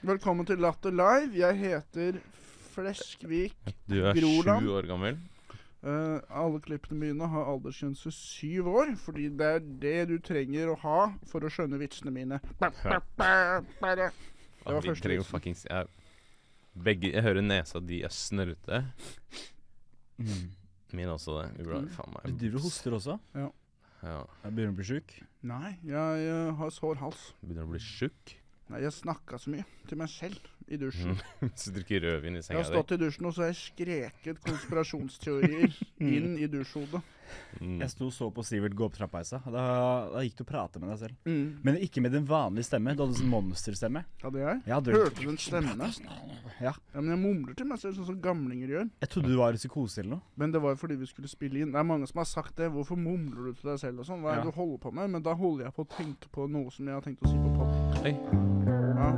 Velkommen til Latter Live. Jeg heter Fleskvik. Du er Groland. sju år gammel. Uh, alle klippene mine har aldersgrense syv år, fordi det er det du trenger å ha for å skjønne vitsene mine. Ba, ba, ba. Det var Ah, første vitsen. fuckings jeg, Begge Jeg hører nesa di er snørrete. Mm. Min også det. Ubra, Mm. faen meg Du driver og hoster også? Ja. Jeg begynner å bli sjuk. Nei, jeg jeg har sår hals. Begynner å bli tjukk. Jeg snakka så mye til meg selv i dusjen. Så du drikker rødvin i Jeg har stått i dusjen og så har jeg skreket konspirasjonsteorier inn i dusjhodet. Mm. Jeg sto og så på Sivert gå opp trappeisa. Da, da gikk du og prata med deg selv. Mm. Men ikke med din vanlige stemme. Du hadde sånn monsterstemme. Hadde jeg? Ja, du- Hørte du en stemme? Ja. Ja, men jeg mumler til meg selv, sånn som gamlinger gjør. Jeg trodde du var i psykose eller noe. Men det var jo fordi vi skulle spille inn. Det er mange som har sagt det. Hvorfor mumler du til deg selv og sånn? Hva er det Ja. du holder på med? Men da holder jeg på å tenke på noe som jeg har tenkt å si på. Oi. Ja.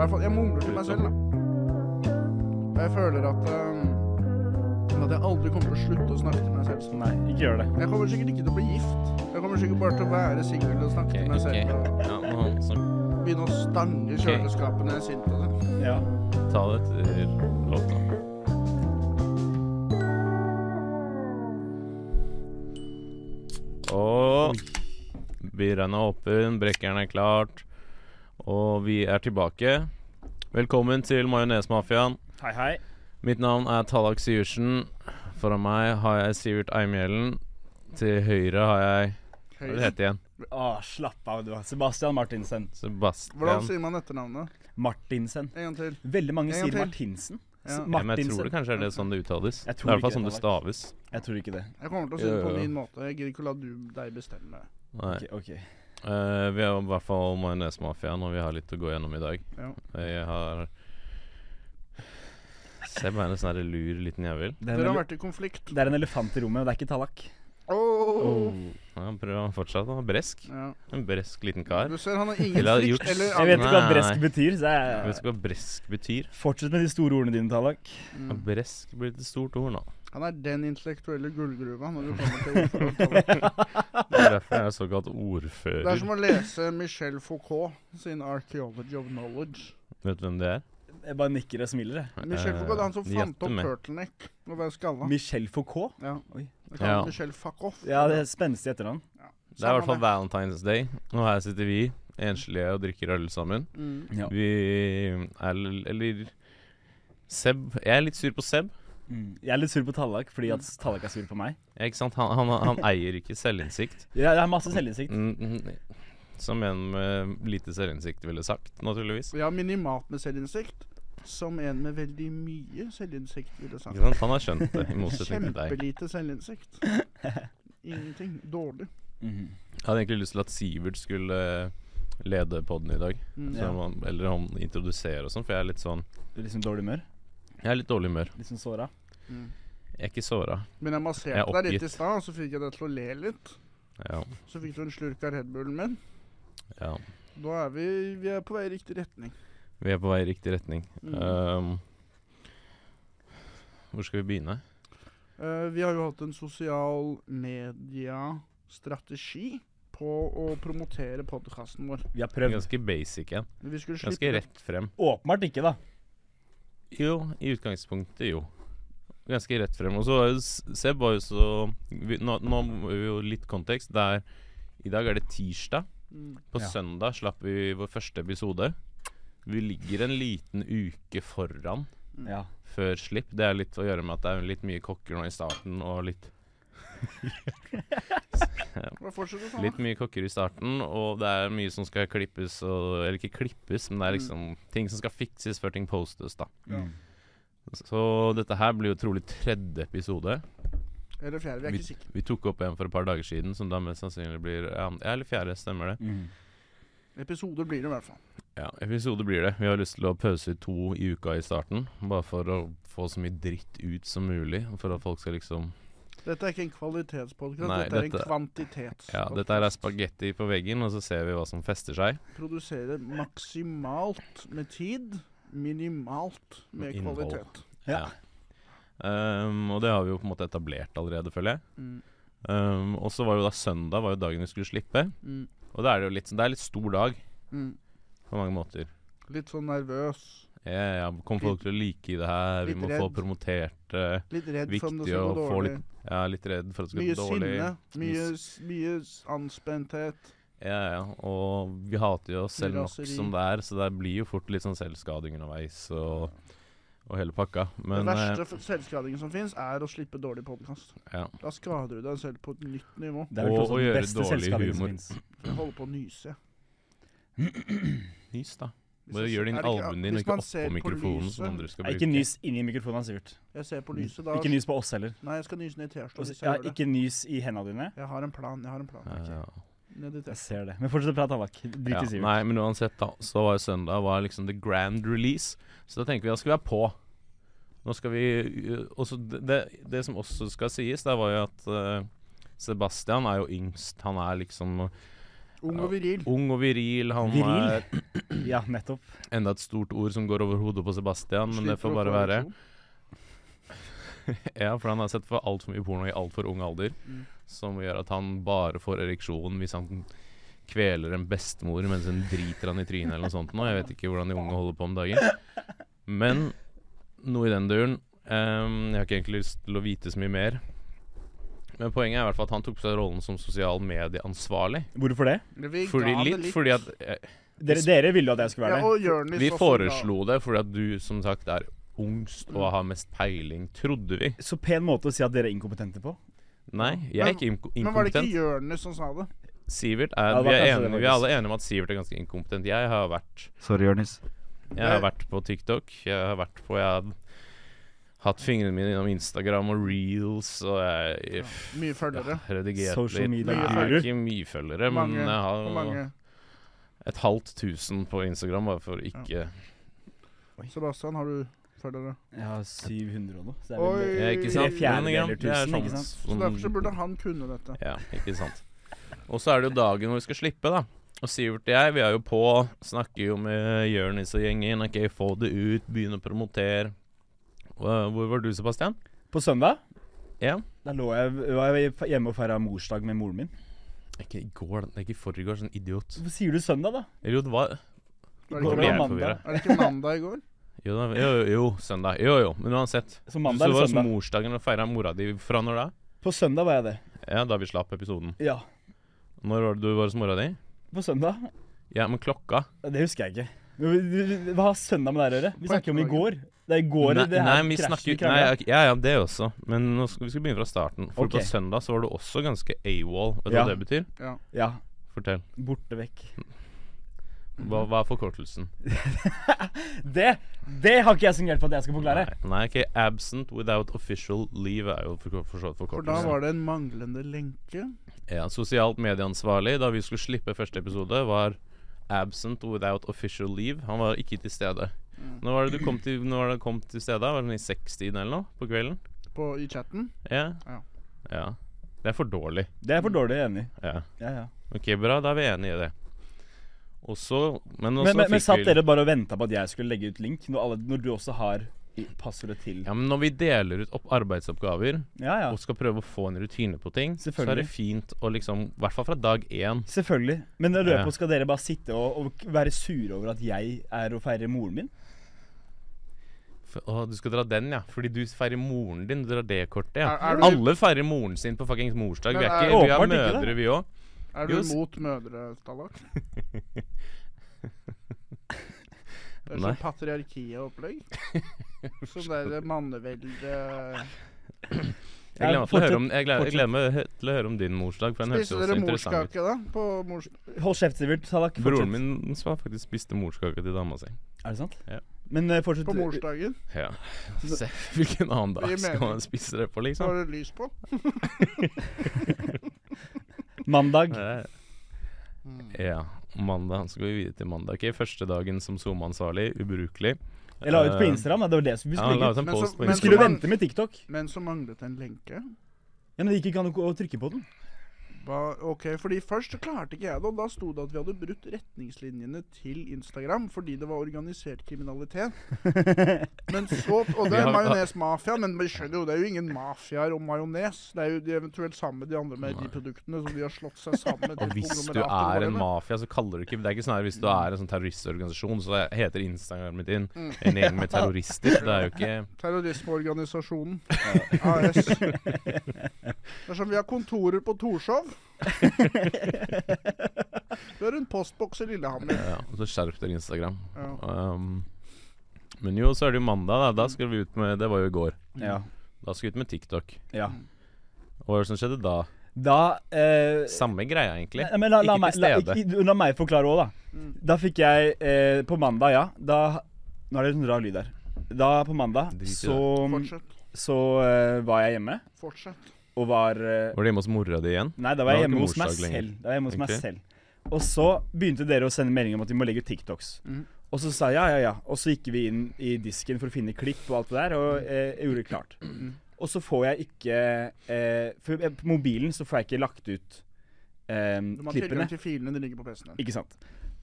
I hvert fall, jeg mumler til meg selv, da. Og jeg føler at um, At jeg aldri kommer til å slutte å snakke til meg selv sånn. Nei, ikke gjør det. Jeg kommer sikkert ikke til å bli gift. Jeg kommer sikkert bare til å være singel og snakke okay, til meg ok. selv. Og Ja, nå, så begynne å stange kjøleskapet når jeg er sint og det. Ja. ta det etter låta. Og Byren er åpen, brekkeren er klart, og vi er tilbake. Velkommen til Majonesmafiaen. Hei, hei. Mitt navn er Tallak Syversen. Foran meg har jeg Sivert Eimhjellen. Til høyre har jeg Hva er det heter igjen? Å, slapp av, du. Sebastian Martinsen. Sebastian Hvordan sier man etternavnet? Martinsen. En gang til. Veldig mange sier til. Martinsen. Ja. Ja, men jeg tror det kanskje er det sånn det uttales. Jeg Det tror er i hvert ikke fall sånn det, det staves. Jeg tror ikke det. Jeg kommer til å si det på min måte. Jeg gidder ikke å la du, deg bestemme. Nei. Okay, ok. Eh, vi er i hvert fall Majonesmafiaen, og vi har litt å gå gjennom i dag. Ja. Jeg har Se på en sånn lur liten jævel. Er, Dere har vært i konflikt. det er en elefant i rommet, og det er ikke Tallak. Oh. Ja, prøv fortsatt. da. Bresk. Ja. En bresk liten kar. Du ser han har ingen Eller har frykt eller Jeg vet ikke hva bresk betyr, så Jeg vet ikke hva bresk betyr. Fortsett med de store ordene dine, Tallak. Ja, Mm. bresk blir et stort ord nå. Han er den intellektuelle gullgruva når du kommer til ordforråd. Tallak. Det er derfor jeg er såkalt ordfører. Det er som å lese Michel Foucault sin 'Archaeology of Knowledge'. Vet du hvem det er? Jeg bare nikker og smiler, jeg. Michel Foucault er han som Eh, fant opp turtleneck og være skalla. Michel Foucault? Ja. Oi. Det Ja. Michel Fakoff. Ja, det er spenstig etternavn. Det er i hvert fall Valentine's Day. Og her sitter vi enslige og drikker øl sammen. Mm. Ja. Vi er Eller Seb Jeg er litt sur på Seb. Mm. Jeg er litt sur på Tallak fordi at Tallak er sur på meg. Ja, ikke sant? Han, han, han eier ikke selvinnsikt. Ja, jeg har masse selvinnsikt. Mm, mm, Som en med lite selvinnsikt ville sagt, naturligvis. Ja, minimalt med selvinnsikt. Som en med veldig mye selvinnsikt ville sagt. Ikke sant? Han har skjønt det, i motsetning til deg. Kjempelite selvinnsikt. Ingenting. Dårlig. Mhm. Jeg hadde egentlig lyst til at Sivert skulle eh, lede podden i dag. Mm. Han, eller han introduserer og sånn, for jeg er litt sånn Litt liksom dårlig humør? Jeg er litt dårlig humør. Litt sånn såra? Mm. Jeg er ikke såra. Men jeg masserte jeg deg litt i stad, og så fikk jeg deg til å le litt. Ja. Så fikk du en slurk av Red Bullen min. ja. Da er vi, vi er på vei i riktig retning. Vi er på vei i riktig retning. Mm. Um, hvor skal vi begynne? Uh, vi har jo hatt en sosial media-strategi på å promotere podkasten vår. Vi har prøvd. Ganske basic en. Ja. Ganske rett frem. Åpenbart ikke, da. Jo, i utgangspunktet jo. Ganske rett frem. Og så var jo Seb var jo så vi, nå, nå må vi jo litt kontekst. Det er, I dag er det tirsdag. Mm. På Ja. søndag slapp vi vår første episode. Vi ligger en liten uke foran Mm. Ja. før slipp. Det er litt å gjøre med at det er litt mye kokker nå i starten, og litt? Litt mye kokker i starten, og det er mye som skal klippes og Eller ikke klippes, men det er Mm. liksom ting som skal fikses før ting postes, da. Mm. Så dette her blir jo trolig tredje episode. Eller fjerde, vi er Vi, ikke sikre. vi tok opp en for et par dager siden, som da mest sannsynlig blir Ja, ja, eller fjerde, stemmer det. Mm. Episoder blir det i hvert fall. Ja, episoder blir det. Vi har lyst til å pøse ut to i uka i starten, bare for å få så mye dritt ut som mulig, for at folk skal liksom Dette er ikke en kvalitetspodkast, dette, dette er en kvantitetspodkast. Ja, dette er spagetti på veggen, og så ser vi hva som fester seg. Produsere maksimalt med tid, minimalt med Innhold. kvalitet. Ja. Um, og det har vi jo på en måte etablert allerede, føler jeg. Mm. Um, og så var jo da søndag var jo dagen vi skulle slippe. Mm. Og da er det jo litt Det er litt stor dag Mm. på mange måter. Litt sånn nervøs. Ja, ja, Kommer folk til å like det her? Vi må må få promotert det. Litt redd for om det skal gå dårlig. litt Ja, litt redd for at det skal Mye gå dårlig. sinne. Mye, sinne. mye anspenthet. Ja, ja. Og vi hater jo oss selv nok som det er, så det blir jo fort litt sånn selvskading underveis og, og hele pakka. Men det eh, verste eh, selvskadingen som fins, er å slippe dårlig podkast. ja. Da skader du deg selv på et nytt nivå. Det er vel Og- å gjøre dårlig humor. Jeg holder på å nyse. Nys, da. Bare gjør det inn albuen din, og ikke oppå på mikrofonen lyset- som andre skal bruke. ikke nys inni mikrofonen, Sivert. Jeg ser på lyset da. Ikke nys på oss heller. Nei, jeg skal nyse ned i T-skjorta hvis så- ja, gjør det. ikke nys i hendene dine. Jeg har en plan. Jeg har en plan. Ja, ja. Jeg ser det. Men fortsett å prate, Havak. Drit Ja, i Sivert. nei, men uansett, da. Så var jo søndag var liksom the grand release. Så da tenker vi da skal vi være på. Nå skal vi og også det, det, det som også skal sies, det var jo at uh, Sebastian er jo yngst. Han er liksom Ung og viril. ung og viril. Han Viril? er Ja, nettopp. enda et stort ord som går over hodet på Sebastian, men det får bare være. Ja, for han har sett for altfor mye porno i altfor ung alder, Mm. som gjør at han bare får ereksjon hvis han kveler en bestemor mens hun driter han i trynet eller noe sånt nå. Jeg vet ikke hvordan de unge holder på om dagen. Men noe i den duren. Um, jeg har ikke egentlig lyst til å vite så mye mer. Men poenget er i hvert fall at han tok på seg rollen som sosial medieansvarlig. Hvorfor det? Fordi det litt, fordi at eh, Dere, dere ville jo at jeg skulle være det. og Jonis Vi foreslo det fordi at du som sagt er ungst og har mest peiling, trodde vi. Så pen måte å si at dere er inkompetente på. Nei, jeg er ikke inko ga. Men var det ikke Jonis som sa det? Sivert Ja, er, det vi, er enige, vi er alle enige om at Sivert er ganske inkompetent. Jeg har vært Sorry, Jonis. Jeg har vært på TikTok. Jeg har vært på Jeg hatt fingrene mine innom Instagram og reels, og jeg Ja. Mye følgere. ja, redigert Social litt. media Nei, jeg er ikke mye følgere, Mange, men jeg har mange? et halvt tusen på Instagram, bare for ikke ikke Sebastian, har du følgere? Jeg har 700 og noe. Så det er Oi. Ja, ikke sant? fjerdedeler ja, er tusen, sånn ikke sant? Så derfor så burde han kunne dette. Ja, ikke sant. Og så er det jo dagen hvor vi skal slippe, da. Og Sivert og jeg, vi er jo på, snakker jo med Jonis og gjengen. Ok, få det ut, begynne å promotere. Hvor var du, Sebastian? På søndag Ja. Da lå jeg, var jeg hjemme og feira morsdag med moren min. Ikke i går, det er ikke i forrige sånn idiot. Hvorfor sier du søndag, da? Jo, det var Var det ikke, mandag? er det ikke mandag i går? Jo, da- jo, jo, jo, søndag. Jo, jo, men uansett. Så Så eller det Så var søndag? morsdagen og feira mora di fra når da? På søndag var jeg det. Ja, da vi slapp episoden. Ja. Når var det du var hos mora di? På søndag? Ja, men klokka? Det husker jeg ikke. Hva har søndag med det å gjøre? Vi snakker om i går. Det er i går nei, det her nei, vi snakker nei, Ja, ja, det også. Men nå skal, vi skal begynne fra starten. For okay. på søndag så var du også ganske AWOL. Vet du Ja. hva det betyr? Ja. Ja. Fortell. Borte vekk. Hva, hva er forkortelsen? Det Det har ikke jeg signert på at jeg skal forklare. Nei, nei, ikke absent without official leave er jo for, for For da var det en manglende lenke. Ja, Sosialt medieansvarlig da vi skulle slippe første episode, var absent without official leave. Han var ikke til stede. Mm. Når var det du kom til, når var det kom til stedet? Var det sånn i sekstiden eller noe på kvelden? På, I chatten. Ja. Ja. ja. Det er for dårlig. Det er for dårlig, jeg er enig. i. Ja. Ja, ja. Ok, bra. Da er vi enige i det. Også, Men også Men, men, men satt dere bare og venta på at jeg skulle legge ut link, når, alle, når du også har passordet til Ja, men når vi deler ut opp arbeidsoppgaver Ja, ja. og skal prøve å få en rutine på ting, så er det fint å liksom I hvert fall fra dag én. Selvfølgelig. Men i løpet Ja. skal dere bare sitte og, og være sure over at jeg er og feirer moren min? Å, du skal dra den, ja. Fordi du feirer moren din. Du drar det kortet, ja. Er, er, du, Alle feirer moren sin på fuckings morsdag. Vi, er er- ikke, vi er mødre, vi òg. er du jo, s- mot mødre, Stallak? Det er sånn patriarkiet-opplegg. Sånn det mannevelde Jeg gleder meg til å høre om Jeg gleder, jeg gleder meg til å høre om din morsdag, for den Spiste dere morskake, da? På mors... Hold kjeft, Sivert. Broren min faktisk spiste morskake til dama si. Er det sant? Ja. Men uh, fortsett. På morsdagen? Ja. Se hvilken annen dag skal man spise det på, liksom. Har det lys på. Mandag. Ja. Mandag. Så går vi videre til mandag. Ok, Første dagen som SoMe-ansvarlig. Ubrukelig. Jeg la ut på Eh, Instagram. Det var det vi Ja, skulle legge ut men Vi skulle vente med TikTok. Men så manglet en lenke. Ja, Men det gikk ikke an å trykke på den. Ok, fordi Først klarte ikke jeg det, og da sto det at vi hadde brutt retningslinjene til Instagram fordi det var organisert kriminalitet. Men så, Og det er majonesmafia, men vi skjønner jo, det er jo ingen mafiaer om majones. Det er jo de eventuelt sammen med de andre med de produktene som de har slått seg sammen med. Og hvis du er en mafia, så kaller du ikke Det er ikke sånn her hvis du er en sånn terroristorganisasjon, så heter Instagrammen din Mm. en gjeng med terrorister. Det er jo ikke Terrorismeorganisasjonen. AS. Det er vi har kontorer på Torshov. Vi har en postboks i Lillehammer. ja, Så skjerp dere Instagram. Ja. Um, men jo, så er det jo mandag, da. Da skal vi ut med Det var jo i går. Ja. Da skal vi ut med TikTok. ja. Og hva er det som skjedde da? Da eh, Samme greia, egentlig. Nei, men la, la, Ikke til la, stede. La, la meg forklare òg, da. Mm. Da fikk jeg eh, På mandag, ja. Da Nå er det en rar lyd her. Da på mandag Drit så, Fortsett. så eh, var jeg hjemme Fortsett. Og var eh, Var du hjemme hos mora di igjen? Nei, da var jeg hjemme hos meg selv. Da var jeg hjemme hos meg selv. Og så begynte dere å sende meldinger om at vi må legge ut TikToks. Mm. Og så sa jeg ja, ja, ja. Og så gikk vi inn i disken for å finne klipp og alt det der, og eh, jeg gjorde det klart. Mm. Og så får jeg ikke eh, For på mobilen så får jeg ikke lagt ut eh, Du må klippene. til filene de ligger på PC-en. Ikke sant.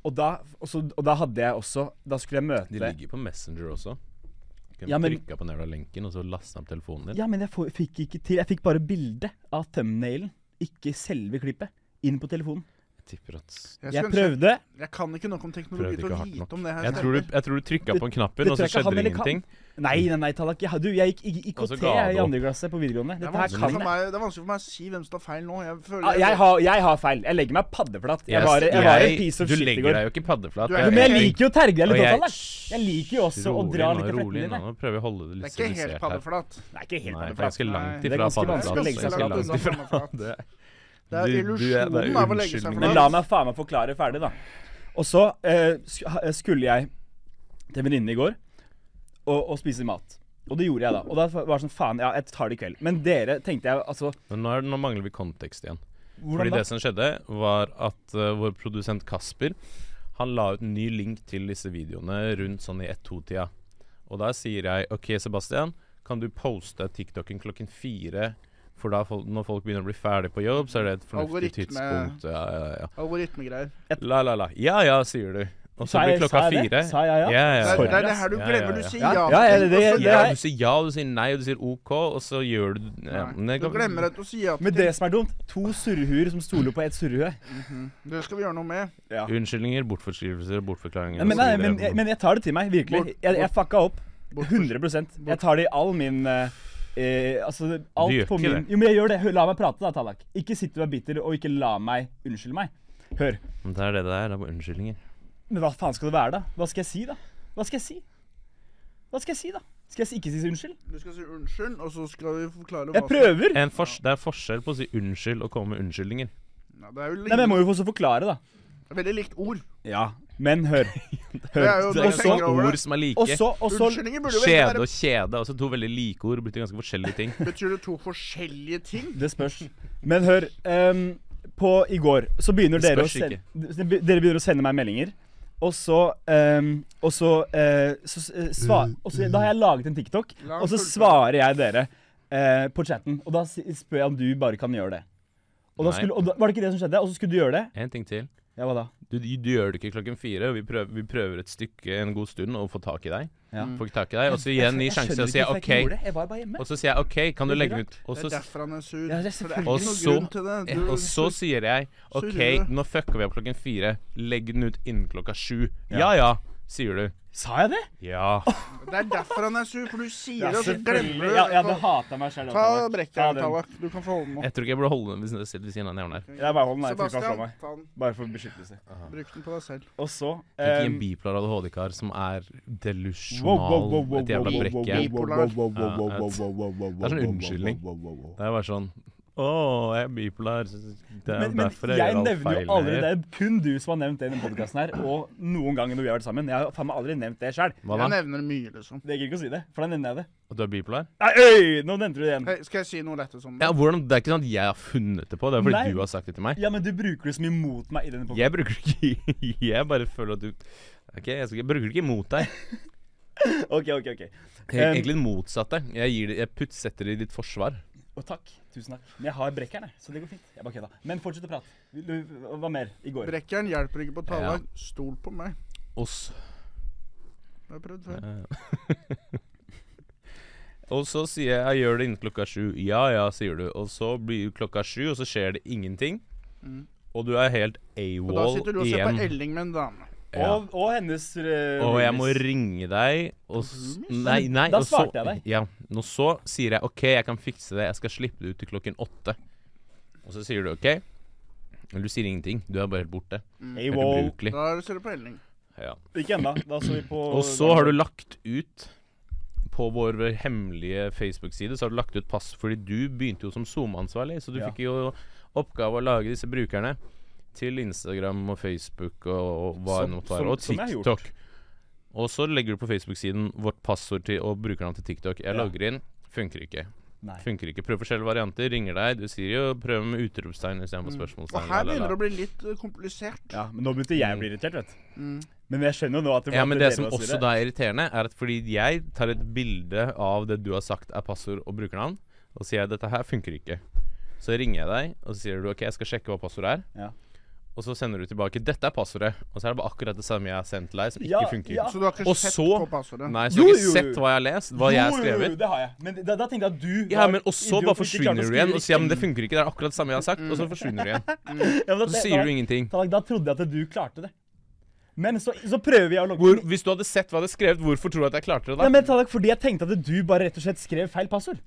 Og da, også, og da hadde jeg også Da skulle jeg møte De ligger på Messenger også. Kan Ja, men- på den lenken, og så laste opp telefonen din. Ja, men jeg fikk ikke til. Jeg fikk bare bilde av thumbnailen, ikke selve klippet, inn på telefonen. Jeg tipper at Jeg, Jeg prøvde. jeg kan ikke nok om teknologi til å vite om det her Jeg tror du, jeg tror du trykka på på knappen, og så skjedde det ingenting. Nei, nei, nei, Tallak. Jeg, du, jeg gikk IKT jeg, du i andre klasse på videregående. Det er, jeg. meg, det er vanskelig for meg å si hvem som tar feil nå. Jeg føler Ah, Jeg har, jeg har feil. Jeg legger meg paddeflatt. Jeg var, jeg var en piece of du shit i legger deg jo ikke paddeflat. Du er Men jeg liker jo å terge deg litt jeg- også, Tallak. Jeg liker jo også å dra litt i flettene dine. Nå prøver vi å holde det litt er sivilisert her. paddeflat. Det er ikke helt Nei, det er ganske langt ifra paddeflat. Det er- Det illusjonen av å legge seg unnskyldning. Men la meg faen meg forklare ferdig, da. Og så eh, skulle jeg til venninnen i går og, og spise mat. Og det gjorde jeg da. Og da var det sånn faen, ja, jeg tar det i kveld. Men dere tenkte jeg altså Men nå, er, nå mangler vi kontekst igjen. Hvordan Fordi da? det som skjedde, var at uh, vår produsent Kasper Han la ut en ny link til disse videoene rundt sånn i 1-2-tida. Og da sier jeg OK, Sebastian, kan du poste TikToken klokken fire? For da når folk begynner å bli ferdig på jobb, så er det et fornuftig Algoritme. tidspunkt. Ja, ja, ja. Algoritmegreier. La, la, la. Ja, ja, sier du. Og så blir klokka fire. Sa jeg ja? Ja, ja, Det er, det er det her du glemmer. Du sier Ja, ja. ja, ja, til det- ting, og så det- Ja, du sier ja, og du sier nei, og du sier OK, og så gjør du Du glemmer at du sier ja Men det som er dumt, to surrehuer som stoler på ett surrehue. Mhm. Det skal vi gjøre noe med. Ja. Unnskyldninger, bortforskrivelser, bortforklaringer Men, og nei, men, jeg- men jeg tar det til meg, virkelig. Jeg, jeg fucka opp. Bort- 100 Jeg tar det i all min eh, Altså, alt gjør på ikke min det. Jo, men jeg gjør det. Hør, La meg prate, da, Tallak. Ikke sitt og vær bitter, og ikke la meg unnskylde meg. Hør. Men det er det det er. Det er unnskyldninger. Men hva faen skal det være, da? Hva skal jeg si, da? Hva skal jeg si? Hva skal jeg si, da? Skal jeg ikke si unnskyld? Du skal si unnskyld, og så skal vi forklare hva Jeg prøver! En fors det er forskjell på å si unnskyld og komme med unnskyldninger. Det er Nei, men jeg må jo også forklare, da. veldig likt ord. Ja, men hør. Det er jo Hør. det Og jeg så tenker over Ord som er like. Og så, og Unnskyldninger burde jo veldig Kjede og kjede. Altså to veldig like ord betyr ganske forskjellige ting. Betyr det to forskjellige ting? Det spørs. Men hør. Um, på i går så begynner dere å, sende, dere begynner å sende meg meldinger. Og så, um, og så, uh, så uh, svar, og så Da har jeg laget en TikTok, og så svarer jeg dere uh, på chatten. Og da spør jeg om du bare kan gjøre det. Og da skulle, og da, var det ikke det som skjedde? Og så skulle du gjøre det? En ting til. Ja, hva da? Du, du, du gjør det ikke klokken fire, og vi prøver, vi prøver et stykke en god stund å få tak i deg. Ja. Får Få tak i deg, Og så igjen ny sjanse og sier ikke jeg ikke OK. Jeg var bare hjemme. Og så sier jeg OK, kan du legge den ut? Og Det er derfor han er sur. Ja, det er For det er. Og ikke noe så- grunn til det. Du, og så sier jeg OK, nå fucker vi opp klokken fire. Legg den ut innen klokka sju. Ja. Ja ja, sier du. Sa jeg det? Ja. det er derfor han er sur, for du sier det, og så glemmer du Ja, jeg hadde hata meg selv. Ta brekket av. Tallak. Du kan få holde den nå. Jeg tror ikke jeg burde holde den ved ved siden av jævla her. Jeg bare hold den her, jeg ikke han slår Sebastian, meg. Bare for beskyttelse. Bruk den på deg selv. Og så Tenk i en bipolar ADHD-kar som er delusjonal. Et jævla Ja, wow, det er sånn unnskyldning. Det er bare sånn Å, jeg er bipolar. Det er Men, derfor jeg, jeg gjør alt nevner feil. jo aldri Det her. er kun du som har nevnt det i denne podkasten her, og noen ganger når vi har vært sammen. Jeg har faen meg aldri nevnt det sjøl. Jeg nevner nevner mye, liksom. Det gikk ikke å si det, for da nevner jeg det. At du er bipolar? Nei, øy, nå nevnte du det igjen. Hey, skal jeg si noe lettere som... Ja, hvordan? Det er ikke sånn at jeg har funnet det på. Det er fordi Nei. du har sagt det til meg. Ja, men du bruker det så mye mot meg i denne podkasten. Jeg bruker det ikke Jeg bare føler at du Ok, jeg, skal, jeg bruker det ikke mot deg. OK, OK. ok Um, egentlig det motsatte. Jeg, gir det, jeg putt, setter det i ditt forsvar. Og takk. Tusen takk. Men jeg har brekkeren, jeg, så det går fint. Jeg bare kødda. Men fortsett å prate. Du- Hva mer i går? Brekkeren hjelper ikke på Ja. Stol på meg. Oss Jeg har prøvd før. Eh. og så sier jeg 'jeg gjør det innen klokka sju'. Ja ja, sier du. Og så blir det klokka sju, og så skjer det ingenting. Mm. Og du er helt Og da sitter du og ser på Elling med en dame. Ja. Og, og hennes uh, Og jeg må ringe deg og? Nei, nei. Da svarte jeg deg. Ja. Og så sier jeg 'OK, jeg kan fikse det. Jeg skal slippe det ut til klokken åtte'. Og så sier du 'OK'. Men du sier ingenting. Du er bare helt borte. Helt wow. ubrukelig. Da ser du på Elling. Ja. Ikke ennå. Da så vi på Og så har du lagt ut på vår hemmelige Facebook-side Så har du lagt ut pass Fordi du begynte jo som SoMe-ansvarlig, så du Ja. fikk jo oppgave å lage disse brukerne til Instagram og Facebook og, og hva enn det måtte være. Og. TikTok. Og så legger du på Facebook-siden vårt passord til, og brukernavn til TikTok. Jeg Ja. logger inn. Funker ikke. Nei. Funker ikke. Prøv forskjellige varianter. Ringer deg. Du sier jo 'prøv med utropstegn istedenfor Mm. Og spørsmålstegn'. her la, la, begynner det å bli litt eh, komplisert. Ja, men nå begynte jeg å bli irritert, vet du. Mm. Men jeg skjønner jo nå at det Ja, men det som også da er irriterende, er at fordi jeg tar et bilde av det du har sagt er passord og brukernavn, og sier jeg dette her funker ikke. Så ringer jeg deg, og så sier du OK, jeg skal sjekke hva passordet er. Ja. Og så sender du tilbake 'Dette er passordet', og så er det bare akkurat det samme jeg har sendt til deg, som ikke Ja, funker. ja. Så du har ikke Og sett så- på passordet? Nei, så Jo, du har ikke jo, jo. sett hva jeg har lest, hva jeg har Jo, jo, jo, skrevet. det har jeg. Men da, da tenkte jeg at du Ja, men Og så bare forsvinner du igjen og sier ja, men det funker ikke, det er akkurat det samme jeg har sagt, og så forsvinner du igjen. Ja, men Og så det- sier da- du ingenting. Da, da trodde jeg at du klarte det. Men så, så prøver jeg å logge Hvor, hvis du hadde sett hva jeg hadde skrevet, hvorfor tror du at jeg klarte det da? Nei, men Tallak, Fordi jeg tenkte at du bare rett og slett skrev feil passord.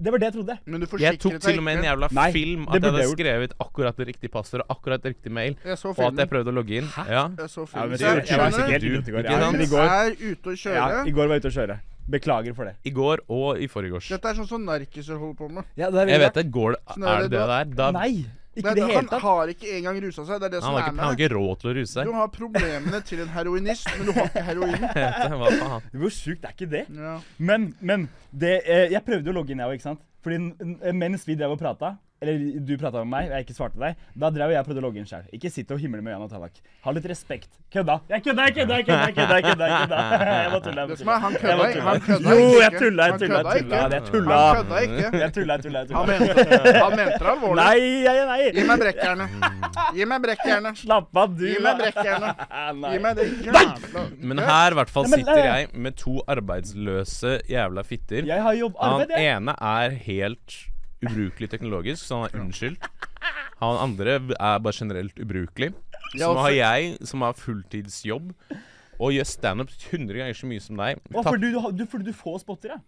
Det var det jeg trodde. Men du Jeg tok til og med en jævla Nei, film det at jeg hadde gjort. skrevet akkurat det riktige passord og akkurat det riktige mail, og at jeg prøvde å logge inn. Ja. Jeg så Ja, filmen. men Så det, jeg, jeg var sikkert Du, i går. Ja, men i går, er ute å kjøre. ja, I går var jeg ute å kjøre. Beklager for det. I går og i forgårs. Dette er sånn som narkiser holder på med. Ja, det Jeg vet det. Går det Sånn er Er det det det der? Da, Nei, ikke Nei, det hele han har ikke engang rusa seg. Det er det han, som har er ikke, han har ikke råd til å ruse seg. Du har problemene til en heroinist, men du har ikke heroinen. Hvor sjukt er ikke det? Ja. Men, men det, eh, jeg prøvde å logge inn, jeg òg, ikke sant? Fordi mens vi drev og prata, eller du prata med meg, og jeg ikke svarte deg, da drev jeg og prøvde å logge inn sjøl. Ikke sitt og himle med øynene, Tallak. Ha litt respekt. Kødda! Jeg kødda, jeg kødda, jeg kødda! jeg kødda, jeg kødda, jeg kødda. Jeg må tulle. jeg må tulla tulle. han kødda ikke. Han kødda Jo, jeg tulla, jeg tulla, jeg tulla. ikke. Han tulla. kødda ikke. Jeg tulla, jeg tulla. jeg Han tulla. mente, han mente det alvorlig. Nei, nei, nei. Gi meg brekkjernet. Gi meg brekkjernet. Slapp av, du. Gi meg brekkjernet. Nei. Gi meg det jævla Men her i hvert fall sitter jeg med to arbeidsløse jævla fitter. Jeg har jobb Han arbeid, jeg. ene er helt ubrukelig teknologisk, så han er unnskyldt. Han andre er bare generelt ubrukelig. Så nå har jeg, som har fulltidsjobb, og gjør standup 100 ganger så mye som deg Å, fordi du, du, fordi du får spotter, ja.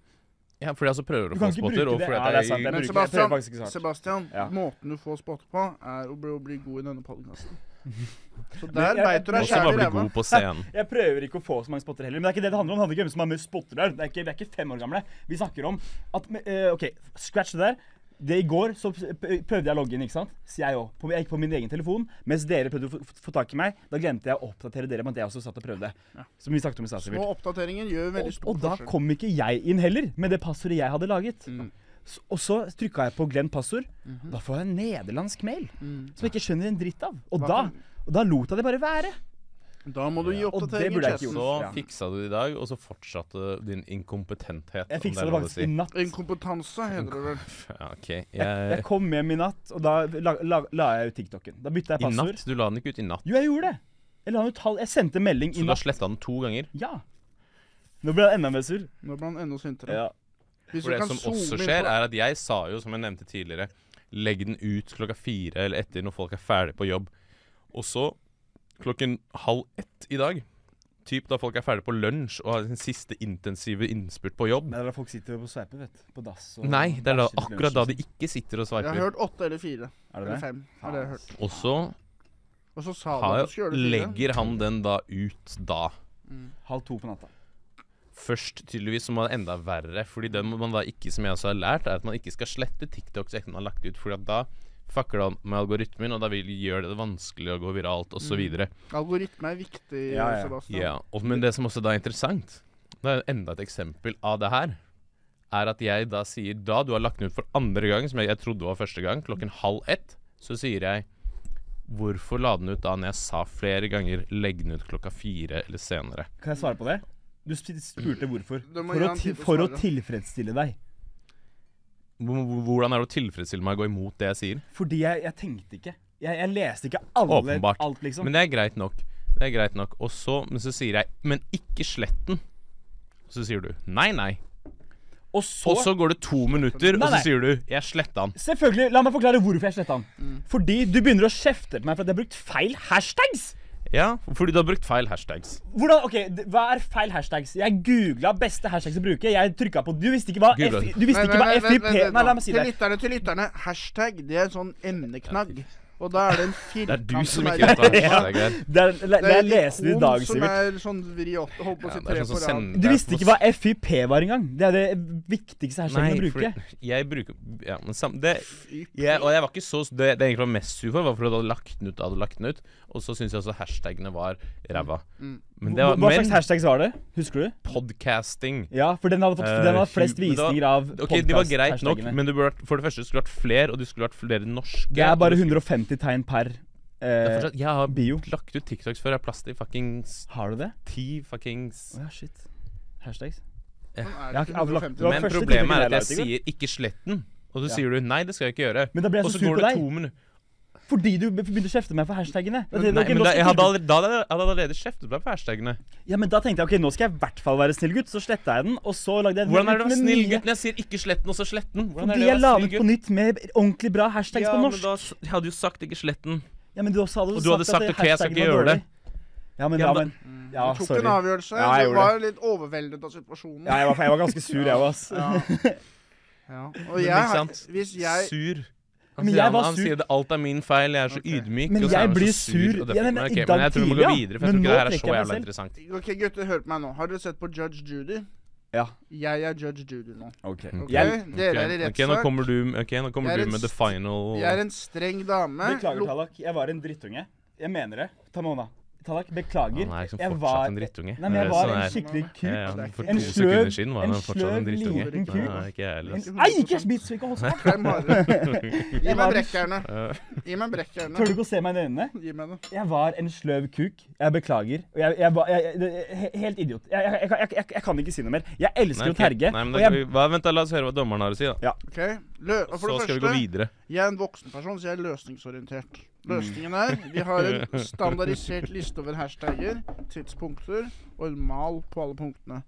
Ja, fordi jeg altså prøver å få spotter. Og fordi Ja, det er sant, jeg, Men bruker- jeg Sebastian, ikke. Sebastian Ja. måten du får spotter på, er å bli, å bli god i denne podkasten. Så der veit du deg kjærlig sjæl i ræva. god på scenen. Jeg prøver ikke å få så mange spotter heller. Men det er ikke det det handler om. Det handler ikke om hvem som har mest spotter der. Det er ikke, vi er ikke fem år gamle. Vi snakker om at uh, OK, scratch det der. Det I går så prøvde jeg å logge inn, ikke sant? Så jeg òg. Jeg gikk på min egen telefon. Mens dere prøvde å få, tak i meg, da glemte jeg å oppdatere dere med at jeg også satt og prøvde. Som vi snakket om i. Små oppdateringer gjør veldig Og, stor og da kom ikke jeg inn heller, med det passordet jeg hadde laget. Mm. Så, Og så trykka jeg på 'glem passord'. Mhm. Da får jeg en nederlandsk mail Mm. som jeg ikke skjønner en dritt av. Og da, og da lot jeg det bare være. Da må du gi oppdatering i chatten. Så Ja. fiksa du det i dag, og så fortsatte din inkompetenthet. Jeg fiksa det faktisk si. i natt. Inkompetanse heter det vel. Ja, ok. Jeg, Jeg, jeg kom hjem i natt, og da la, la, la jeg ut TikToken. Da bytta jeg I natt? Du la den ikke ut i natt. Jo, jeg gjorde det. Jeg, la den ut halv, jeg sendte melding Så i du har natt. sletta den to ganger? Ja. Nå ble han enda mer sur. Nå ble han enda sintere. Ja. Hvis For det som også skjer, på- er at jeg sa jo, som jeg nevnte tidligere, legg den ut klokka fire eller etter når folk er ferdig på jobb. Og så klokken halv ett i dag, typ da folk er ferdig på lunsj og har sin siste intensive innspurt på jobb Det er da folk sitter på sveiper, vet du. På dass og Nei, det er da akkurat da de sånn. ikke sitter og Jeg har hørt åtte eller fire. Er det Eller det? fem. Har det jeg hørt. Og så Og så sa har, det legger han den da ut da. Halv to på natta. Først tydeligvis, som var enda verre. Fordi det man da ikke, som jeg også har lært, er at man ikke skal slette TikToks etter man har lagt ut. Fordi at da fucker det med algoritmen, og da vil gjøre det vanskelig å gå viralt osv. Mm. Algoritme er viktig, Ja, ja. Sebastian. Ja, og, men det som også da er interessant, det er enda et eksempel av det her, er at jeg da sier Da du har lagt den ut for andre gang, som jeg, jeg trodde var første gang, klokken halv ett, så sier jeg Hvorfor la den ut da når jeg sa flere ganger 'legg den ut klokka fire eller senere'? Kan jeg svare på det? Du spurte hvorfor. For å for å tilfredsstille deg. Hvor- hvor- Hvordan er det å tilfredsstille meg å gå imot det jeg sier? Fordi jeg, jeg tenkte ikke. Jeg, jeg leste ikke alle, Åpenbart. alt, liksom. Men det er greit nok. Det er greit nok. Og så, men så sier jeg Men ikke slett den. Og så sier du nei, nei. og så, Og så går det to minutter, Nei, og så sier du jeg sletta han'. Selvfølgelig, La meg forklare hvorfor jeg sletta han. Mm. Fordi du begynner å kjefte på meg for at jeg har brukt feil hashtags. Ja, fordi du har brukt feil hashtags. Hvordan, ok, Hva er feil hashtags? Jeg googla beste hashtags å bruke. Jeg trykka på Du visste ikke hva. F, du visste ikke hva FIP Nei, la meg si til det. lytterne, til lytterne. Hashtag, det er en sånn emneknagg. Og da er det en Det er du som ikke vet hva Ja. er. Det er, Det er lesende i dag, Sivert. er sånn vri åtte, holdt på å si det tre sånn på rad. Du visste ikke hva FIP var engang. Det er det viktigste hashtagen Nei, å bruke. jeg bruker Ja, men sam, det jeg, Og jeg var ikke så Det, det jeg egentlig var mest sur for, var fordi du hadde lagt den ut. Hadde lagt den ut Og så syns jeg også hashtagene var ræva. Mm. Men det var Hva slags hashtags var det? Husker du? podcasting Ja, for den hadde, fått, Eh, den hadde flest men da- visninger av Ok, de var greit nok, men det burde, vært- for det første skulle vært flere, og det skulle vært flere norske. Det er bare 150 tegn per er eh, fortsatt- Jeg har bio. lagt ut TikToks før. Jeg har plass til fuckings Har du det? ti fuckings oh, ja, shit. Hashtags? Ja. Jeg har det ikke ikke avlagt- 150. det var Men problemet er at jeg sier 'ikke sletten, og så Ja. sier du 'nei, det skal jeg ikke gjøre'. Men da blir jeg Og så sur går på det deg. Fordi du begynte å kjefte meg for hashtagene. Det- det- Nei, okay, men da, jeg hadde allerede, da hadde jeg allerede kjeftet meg for hashtagene. Ja, men da tenkte jeg ok, nå skal jeg i hvert fall være snill gutt. Så sletta jeg den, og så lagde jeg Hvordan er det å være snill gutt når jeg sier 'ikke slett den', og så slett den? Hvordan Fordi jeg la den ut på nytt med ordentlig bra hashtags Ja, på men norsk. da s- jeg hadde jo sagt 'ikke slett den'. Ja, men du også hadde Og du hadde sagt, at ok, jeg skal ikke gjøre det. Ja, men, Ja, ja, men Ja, Du tok sorry. en avgjørelse. Ja, jeg du var det. litt overveldet av situasjonen. Ja, jeg var, jeg var ganske sur, jeg òg, ass. Ja. Ja. Og jeg, hvis jeg Sur. Han, Men sier, jeg han, var han sur. sier det, alt er min feil, jeg er så okay. ydmyk. Men jeg blir sur, sur. Ja, men men men jeg tror vi må gå videre, for jeg tror ikke det her er så jævla interessant. Ok, gutter, hør på meg nå. Har dere sett på Judge Judy? Ja. Jeg er Judge Judy nå. Ok. okay. Dere er i rettssak. ok, nå kommer du, nå kommer er du med the final Jeg er en streng dame. beklager, Tallak. Jeg var en drittunge. Jeg mener det. Ta med hånda. Tallak, beklager. Han er liksom Jeg fortsatt var- en drittunge. Nei, men jeg var sånn en skikkelig kuk. ja, for En to sløv- sekunder siden var en han fortsatt en sløv, drittunge. liten kuk. Nei, ikke jeg heller. Nei, ikke ikke hold sånn. Gi meg brekkjernet. Gi meg brekkjernet. Tør du ikke å se meg i øynene? Gi meg det. Jeg var en sløv kuk. Jeg beklager. Og jeg, jeg jeg, jeg, Helt idiot. Jeg, jeg, jeg, jeg, jeg kan ikke si noe mer. Jeg elsker nei, å terge. Nei, men og jeg, hva, vent, da, la oss høre hva dommeren har å si. da Ok, Lø og For Så det skal vi gå første, videre. jeg er en voksen person, så jeg er løsningsorientert. Løsningen er Vi har en standardisert liste over hashtagger, tidspunkter og en mal på alle punktene.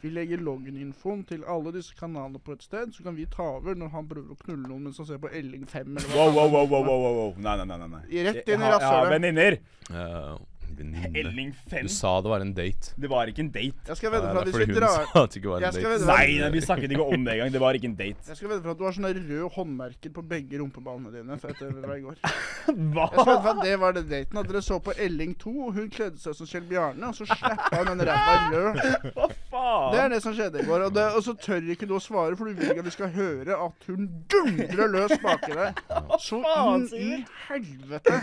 Vi legger login-infoen til alle disse kanalene på et sted, så kan vi ta over når han prøver å knulle noen mens han ser på Elling 5 eller wow, wow, wow, wow, wow, wow. Nei, nei, nei. nei. Rett inn i rasshølet. Jeg har venninner. Uh, venninne. Du sa det var en date. Det var ikke en date. Jeg skal vedde på at hvis fordi vi drar sa at ikke var en date. Nei, nei, vi snakket ikke om det engang. Det var ikke en date. Jeg skal vedde på at du har sånne røde håndmerker på begge rumpeballene dine. For etter hva i går. Hva? Jeg skal vedde på at det var det daten. At dere så på Elling 2, og hun kledde seg som Kjell Bjarne, og så slappa hun den ræva rød. Hva faen? Det er det som skjedde i går. Og, det, og så tør ikke du å svare, for du vil ikke at vi skal høre at hun dundrer løs baki deg. Så inn i helvete.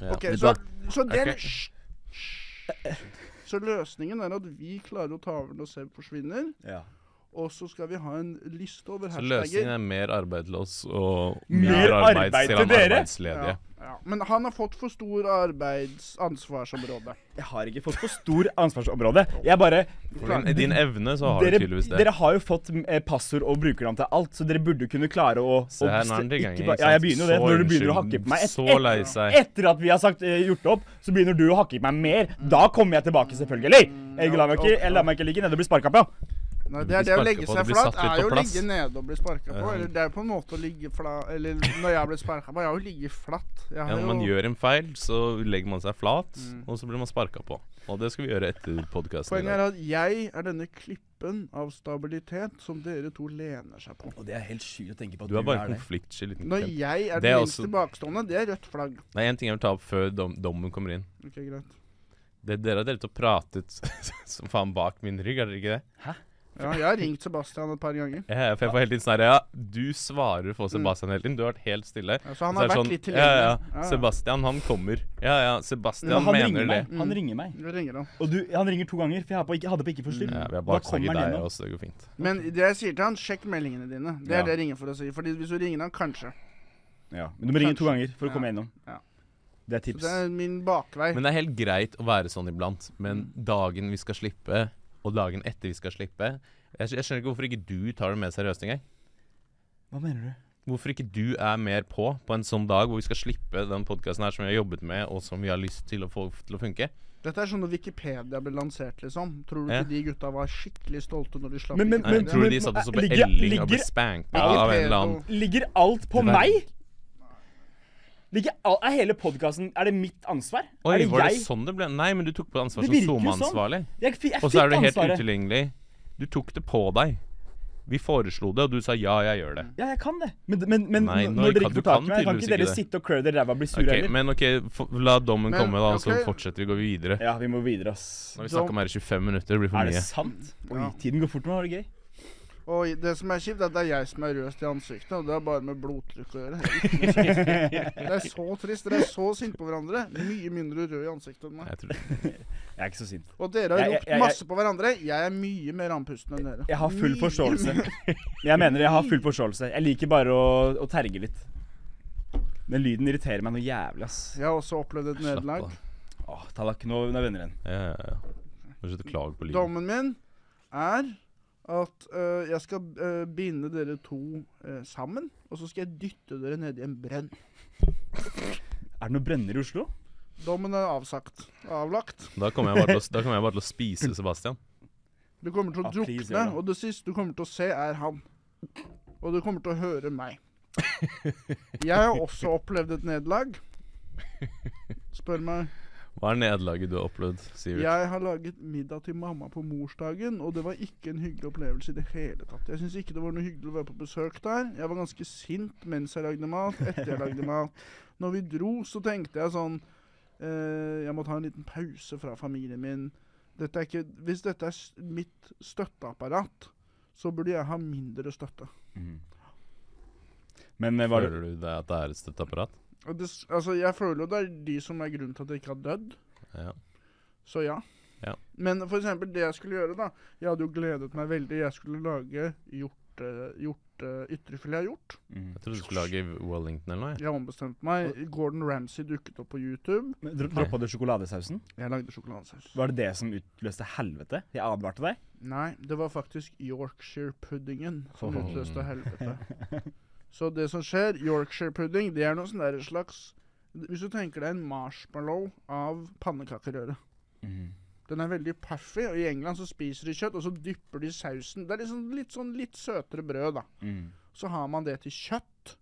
Ja. Ok, så, så den, Ok. Hysj, hysj. Så løsningen er at vi klarer å ta over når Seb forsvinner, Ja. og så skal vi ha en liste over hashtagger. Så løsningen er mer arbeid til oss og Mer mindre arbeid arbeids- til dere? arbeidsledige. Ja, ja. Men han har fått for stor arbeidsansvarsområde. Jeg har ikke fått for stor ansvarsområde. Jeg bare I din, evne så har dere, du tydeligvis det. dere har jo fått eh, passord og brukernavn til alt, så dere burde kunne klare å Se her, nå er den i gang, Ja, jeg begynner jo det. Når du begynner å hakke på meg et, så lei seg. Etter at vi har sagt eh, gjort det opp, så begynner du å hakke på meg mer. Da kommer jeg tilbake, selvfølgelig. Jeg lar meg ikke, jeg lar meg ikke ligge nede og bli sparka på. Nei, det er det å legge på, seg flat er jo å ligge nede og bli sparka på. Eller det er på en måte å ligge flat Eller når jeg ble sparka på, jeg har jo ligget flatt. Ja, når man gjør en feil, så legger man seg flat, Mm. og så blir man sparka på. Og det skal vi gjøre etter podkasten. Poenget er at jeg er denne klippen av stabilitet som dere to lener seg på. Og det er helt sjukt å tenke på at Du er bare konfliktsky liten Når jeg er Det den minste tilbakestående, det er rødt flagg. Det er én ting jeg vil ta opp før dom, dommen kommer inn. Ok, greit. Det, dere har delt og pratet som faen bak min rygg, er dere ikke det? Ja, jeg har ringt Sebastian et par ganger. Ja, for jeg får hele tiden sånn Ja, du svarer for Sebastian hele tiden. Du har vært helt stille. Ja, så han har så vært sånn, litt ja, ja, ja. Sebastian, han kommer. Ja, ja, Sebastian Men han mener det. meg. Han Mm. ringer meg. Mm. ringer han. Og du, han ringer to ganger, for jeg hadde på ikke, hadde på ikke forstyrr. Ja, vi har bare kommer deg gjennom. også, det går fint. Men det jeg sier til han, sjekk meldingene dine. Det er Ja. det jeg ringer for å si. Fordi hvis du ringer han, kanskje. Ja. Men du må ringe to ganger for å Ja. komme gjennom. Ja. Det er tips. Så det er min bakvei. Men det er helt greit å være sånn iblant. Men dagen vi skal slippe, og dagen etter vi skal slippe Jeg, jeg skjønner ikke hvorfor ikke du tar det mer seriøst engang. Hva mener du? Hvorfor ikke du er mer på på en sånn dag hvor vi skal slippe den podkasten her som vi har jobbet med, og som vi har lyst til å få til å funke? Dette er sånn når Wikipedia ble lansert, liksom. Tror du Ja. ikke de gutta var skikkelig stolte når de slapp Men- men- tror du de satt og så på Elling og ble ligger- spanka av en eller annen Ligger alt på meg? Ligger all, er hele podkasten Er det mitt ansvar? Oi, er det var det sånn det ble? Nei, men du tok på ansvar som sånn. SoMe-ansvarlig. Jeg, jeg Og så er du helt ansvaret. utilgjengelig. Du tok det på deg. Vi foreslo det, og du sa ja, jeg gjør det. Ja, jeg kan det. Men, men, men Nei, når dere ikke får tak i meg, kan ikke dere det. sitte og klø dere i ræva og bli sure Ok, heller? men ok, la dommen Men, komme, da, så fortsetter vi å gå videre. Ja, vi må videre, ass. Nå har vi snakka her i 25 minutter, det blir for Er det mye. sant? Oi, Ja. tiden går fort nå. Har det gøy? Og det som er kjipt, er at det er jeg som er rødest i ansiktet, og det har bare med blodtrykk å gjøre. Det er så trist. Dere er så sinte på hverandre. Mye mindre rød i ansiktet enn meg. Jeg tror Jeg er ikke så sint. Og dere har ropt masse på hverandre. Jeg er mye mer andpusten enn dere. Jeg har full Mye forståelse. mer. Jeg mener jeg har full forståelse. Jeg liker bare å, å terge litt. Men lyden irriterer meg noe jævlig, ass. Jeg har også opplevd et nederlag. Åh, Tallak, nå nå er venner igjen. Ja, ja, ja. Må slutte å klage på lyden. Dommen min er at uh, jeg skal uh, binde dere to uh, sammen, og så skal jeg dytte dere ned i en brønn. Er det noe brenner i Oslo? Dommen er avsagt. Avlagt. Da kommer jeg bare til å, da kommer jeg bare til å spise Sebastian. Du kommer til å Ah, please, drukne, gjør det. og det siste du kommer til å se, er han. Og du kommer til å høre meg. Jeg har også opplevd et nederlag. Spør meg. Hva er nederlaget du har opplevd, Sivert? Jeg har laget middag til mamma på morsdagen, og det var ikke en hyggelig opplevelse i det hele tatt. Jeg syns ikke det var noe hyggelig å være på besøk der. Jeg var ganske sint mens jeg lagde mat, etter jeg lagde mat. Når vi dro, så tenkte jeg sånn eh, Jeg må ta en liten pause fra familien min. Dette er ikke, hvis dette er mitt støtteapparat, så burde jeg ha mindre støtte. Men eh, var det Føler du det at det er et støtteapparat? Og det, altså, jeg føler jo det er de som er grunnen til at jeg ikke har dødd. Ja. Så ja. Ja. Men for eksempel det jeg skulle gjøre, da. Jeg hadde jo gledet meg veldig. Jeg skulle lage hjorte, hjorte ytrefilet av hjort. Mm. Jeg trodde du skulle lage Wellington eller noe. jeg. Jeg ombestemte meg. Gordon Ramsay dukket opp på YouTube. Men dro- Droppa du sjokoladesausen? Jeg lagde sjokoladesaus. Var det det som utløste helvete? Jeg advarte deg. Nei, det var faktisk Yorkshire-puddingen som utløste helvete. Så det som skjer, Yorkshire-pudding, det er noe sånn der slags Hvis du tenker deg en marshmallow av pannekakerøre. Den er veldig puffy, og i England så spiser de kjøtt, og så dypper de sausen. Det er liksom litt sånn litt søtere brød, da. Mm. Så har man det til kjøtt.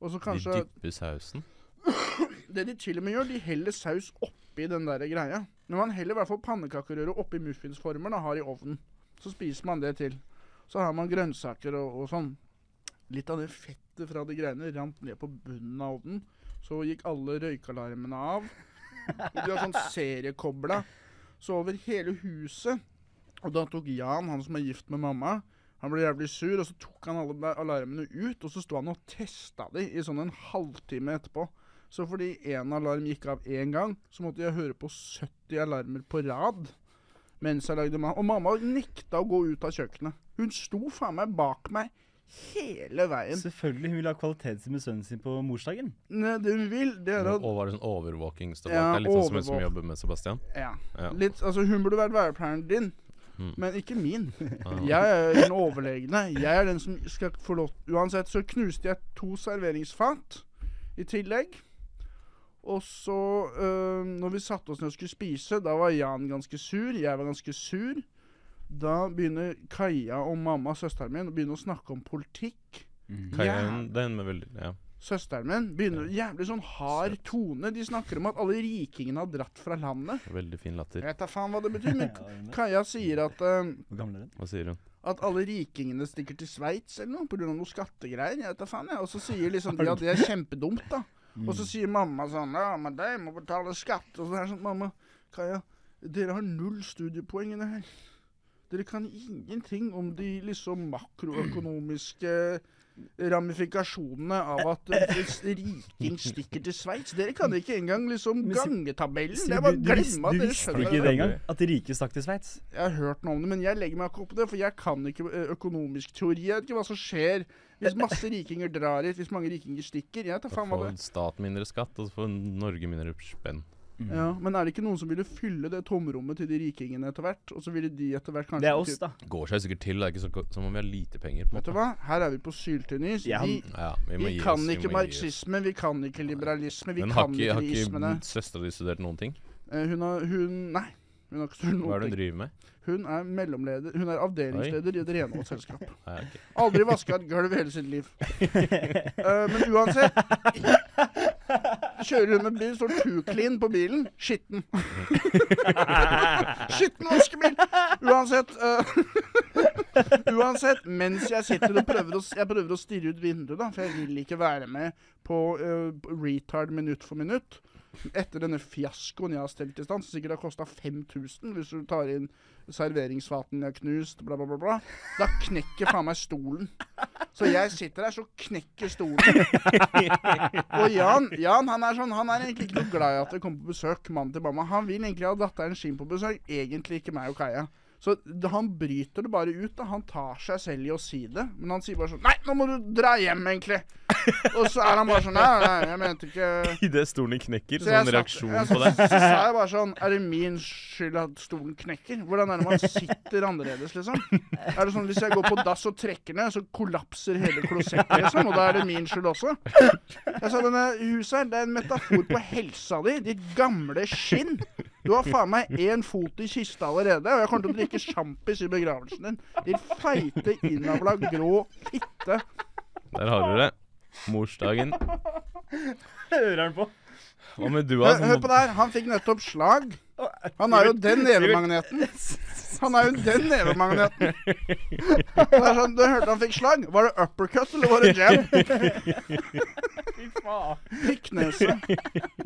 Og så kanskje De dypper sausen. Det de til og med gjør, de heller saus oppi den der greia. Men man heller i hvert fall pannekakerøre oppi muffinsformer og har i ovnen. Så spiser man det til. Så har man grønnsaker og, og sånn. Litt av det fettet fra de greiene rant ned på bunnen av ovnen. Så gikk alle røykalarmene av. De har sånn seriekobla. Så over hele huset. Og da tok Jan, han som er gift med mamma, han ble jævlig sur, og så tok han alle alarmene ut, og så sto han og testa de i sånn en halvtime etterpå. Så fordi én alarm gikk av én gang, så måtte jeg høre på 70 alarmer på rad mens jeg lagde mat. Og mamma nekta å gå ut av kjøkkenet. Hun sto faen meg bak meg hele veien. Selvfølgelig. Hun vil ha kvalitetstid med sønnen sin på morsdagen. Nei, det hun vil, det er at Og var det sånn overvåkingstabak? Ja, det er litt sånn som hun som jobber med Sebastian. Ja. Ja. Litt, altså Hun burde vært værpleieren din, Mm. men ikke min. Ah. Jeg er den overlegne. Jeg er den som skal få lov Uansett så knuste jeg to serveringsfat i tillegg. Og så, øh, når vi satte oss ned og skulle spise, da var Jan ganske sur. Jeg var ganske sur. Da begynner Kaja og mamma, søsteren min, å begynne å snakke om politikk. Kaja, Ja. den med veldig Ja. Søsteren min begynner jævlig sånn hard tone. De snakker om at alle rikingene har dratt fra landet. Veldig fin latter. Jeg vet da faen hva det betyr, men Kaja sier at den? Hva sier hun? at alle rikingene stikker til Sveits eller noe pga. noe skattegreier. Jeg vet da faen, jeg. Og så sier liksom de at det er kjempedumt, da. Og så sier mamma sånn Ja, men de må betale skatt. Og så er det sånn Mamma, Kaja, dere har null studiepoeng i det her. Dere kan ingenting om de liksom makroøkonomiske ramifikasjonene av at riking stikker til Sveits. Dere kan ikke engang liksom gangetabellen. Det er bare å glemme at dere skjønner ikke det. engang? At de rike stakk til Sveits? Jeg har hørt noe om det, men jeg legger meg ikke opp på det, for jeg kan ikke økonomisk teori. Jeg vet ikke hva som skjer hvis masse rikinger drar hit, hvis mange rikinger stikker. Jeg tar faen hva det staten mindre skatt, og så får Norge mindre spenn. Mm. Ja, Men er det ikke noen som ville fylle det tomrommet til de rikingene etter hvert? Og så ville de etter hvert kanskje Det er oss, da. Går seg sikkert til. Det er ikke så, som om vi har lite penger. på Vet du hva? Her er vi på syltynn is. Ja, Vi, Ja, vi vi kan oss. ikke vi marxisme, vi kan ikke liberalisme, vi Men kan ikke, ikke har de ikke søstera di studert noen ting? Eh, Hun har Hun Nei. Hun har ikke studert noen ting. Hva er det hun driver med? Hun er mellomleder Hun er avdelingsleder i et renholdsselskap. Nei, ok. Aldri vaska et gulv hele sitt liv. uh, men uansett Kjører hun med bil, står Tuklin clean på bilen. Skitten. Skitten vaskebil! Uansett uh, Uansett, mens jeg sitter og prøver å, jeg prøver å stirre ut vinduet, da, for jeg vil ikke være med på uh, retard minutt for minutt. Etter denne fiaskoen jeg har stelt i stand, som sikkert har kosta 5000 hvis du tar inn serveringsfaten jeg har knust, bla, bla, bla, bla. Da knekker faen meg stolen. Så jeg sitter der, så knekker stolen. Og Jan, Jan han, er sånn, han er egentlig ikke noe glad i at det kommer på besøk, mannen til mamma. Han vil egentlig ha datteren sin på besøk, egentlig ikke meg og Kaja. Så han bryter det bare ut. da Han tar seg selv i å si det. Men han sier bare sånn Nei, nå må du dra hjem, egentlig. Og så er han bare sånn Nei, nei, jeg mente ikke Idet stolen knekker, så sånn reaksjon jeg, på det. Så, så sa jeg bare sånn Er det min skyld at stolen knekker? Hvordan er det man sitter annerledes, liksom? Er det sånn hvis jeg går på dass og trekker ned, så kollapser hele klosettet, liksom? Og da er det min skyld også? Jeg sa denne huset her, det er en metafor på helsa di, ditt gamle skinn. Du har faen meg én fot i kista allerede, og jeg kommer til å drikke sjampis i begravelsen din. Din feite, innavla, grå fitte. Der har du det. Morsdagen. Hører han på? Hva med du, Hør, hør på der. han fikk nettopp slag. Han er jo den nevemagneten. Han er jo den nevemagneten. Det er sånn, Du hørte han fikk slang. Var det uppercut, eller var det jab? Fy faen. Pikknese.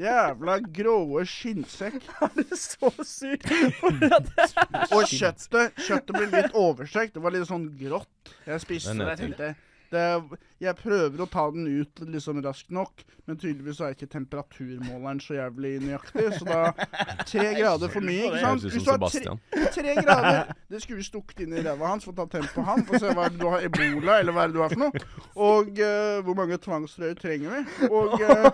Jævla gråe skinnsekk. Han er så sur. Og kjøttet Kjøttet ble litt overstekt. Det var litt sånn grått. Jeg spiste Det det. Jeg tenkte det, jeg prøver å ta den ut liksom raskt nok, men tydeligvis er ikke temperaturmåleren så jævlig nøyaktig. Så da Tre grader for mye, ikke sant? Hvis du har tre, tre grader Det skulle vi stukket inn i ræva hans for å ta temp på han. For å se hva er det du har ebola, eller hva er det du har for noe. Og uh, hvor mange tvangstrøyer trenger vi? Og uh,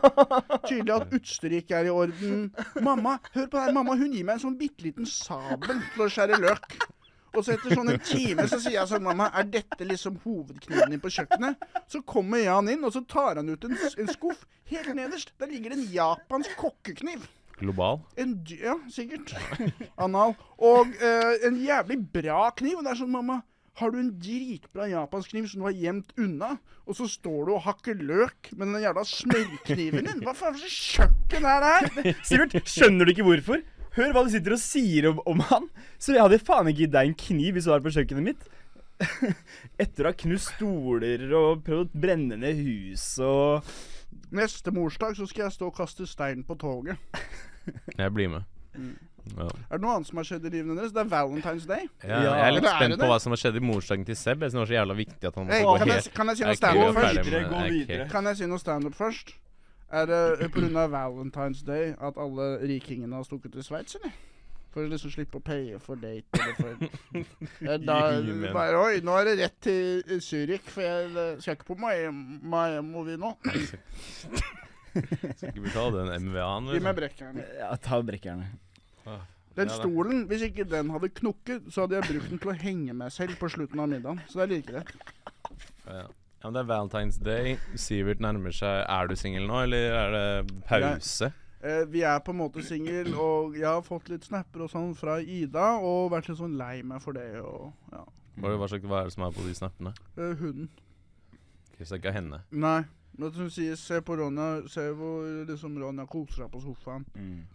tydelig at utstyret ikke er i orden. Mamma, hør på det her. Mamma hun gir meg en sånn bitte liten sabel til å skjære løk. Og så etter sånn en time så sier jeg sånn, mamma, er dette liksom hovedkniven din på kjøkkenet? Så kommer Jan inn, og så tar han ut en, en skuff. Helt nederst, der ligger det en japansk kokkekniv. Global. En ja, sikkert. Anal. Og eh, en jævlig bra kniv. Og det er sånn, mamma, har du en dritbra japansk kniv som du har gjemt unna? Og så står du og hakker løk med den jævla smørkniven din? Hva faen slags kjøkken er det her? Sivert, skjønner du ikke hvorfor? Hør hva du sitter og sier om, om han. Så jeg hadde faen ikke gitt deg en kniv hvis du var på kjøkkenet mitt. Etter å ha knust stoler og prøvd å brenne ned hus og Neste morsdag så skal jeg stå og kaste stein på toget. Jeg blir med. Mm. Ja. Er det noe annet som har skjedd i livet deres? Det er Valentine's Day. Ja, Ja. jeg er litt spent er på hva som har skjedd i morsdagen til Seb. Jeg synes det var så jævla viktig at han Hey, gå kan, gå jeg, helt kan jeg si noe standup først? først? Videre, gå er videre. Kan jeg si noe standup først? Er det pga. Valentine's Day at alle rikingene har stukket til Sveits, eller? For å liksom slippe å paye for date eller for da, bare, Oi, nå er det rett til Zürich, for jeg eh, skal ikke på Miami Miami nå. Skal ikke betale den MVA-en. Gi meg brekkjernet. Ja, ta brekkerne. Den stolen, hvis ikke den hadde knukket, så hadde jeg brukt den til å henge meg selv på slutten av middagen. Så det er like greit. Ja. ja, men det er Valentine's Day. Sivert nærmer seg. Er du singel nå, eller er det pause? Eh, vi er på en måte singel, og jeg har fått litt snapper og sånn fra Ida, og vært litt sånn lei meg for det, og ja. Hva, hva, slags, hva er det som er på de snappene? Eh, hunden. Hvis Så det er ikke henne. Nei. Men hun sier 'se på Ronja', se hvor liksom Ronja koser seg på sofaen.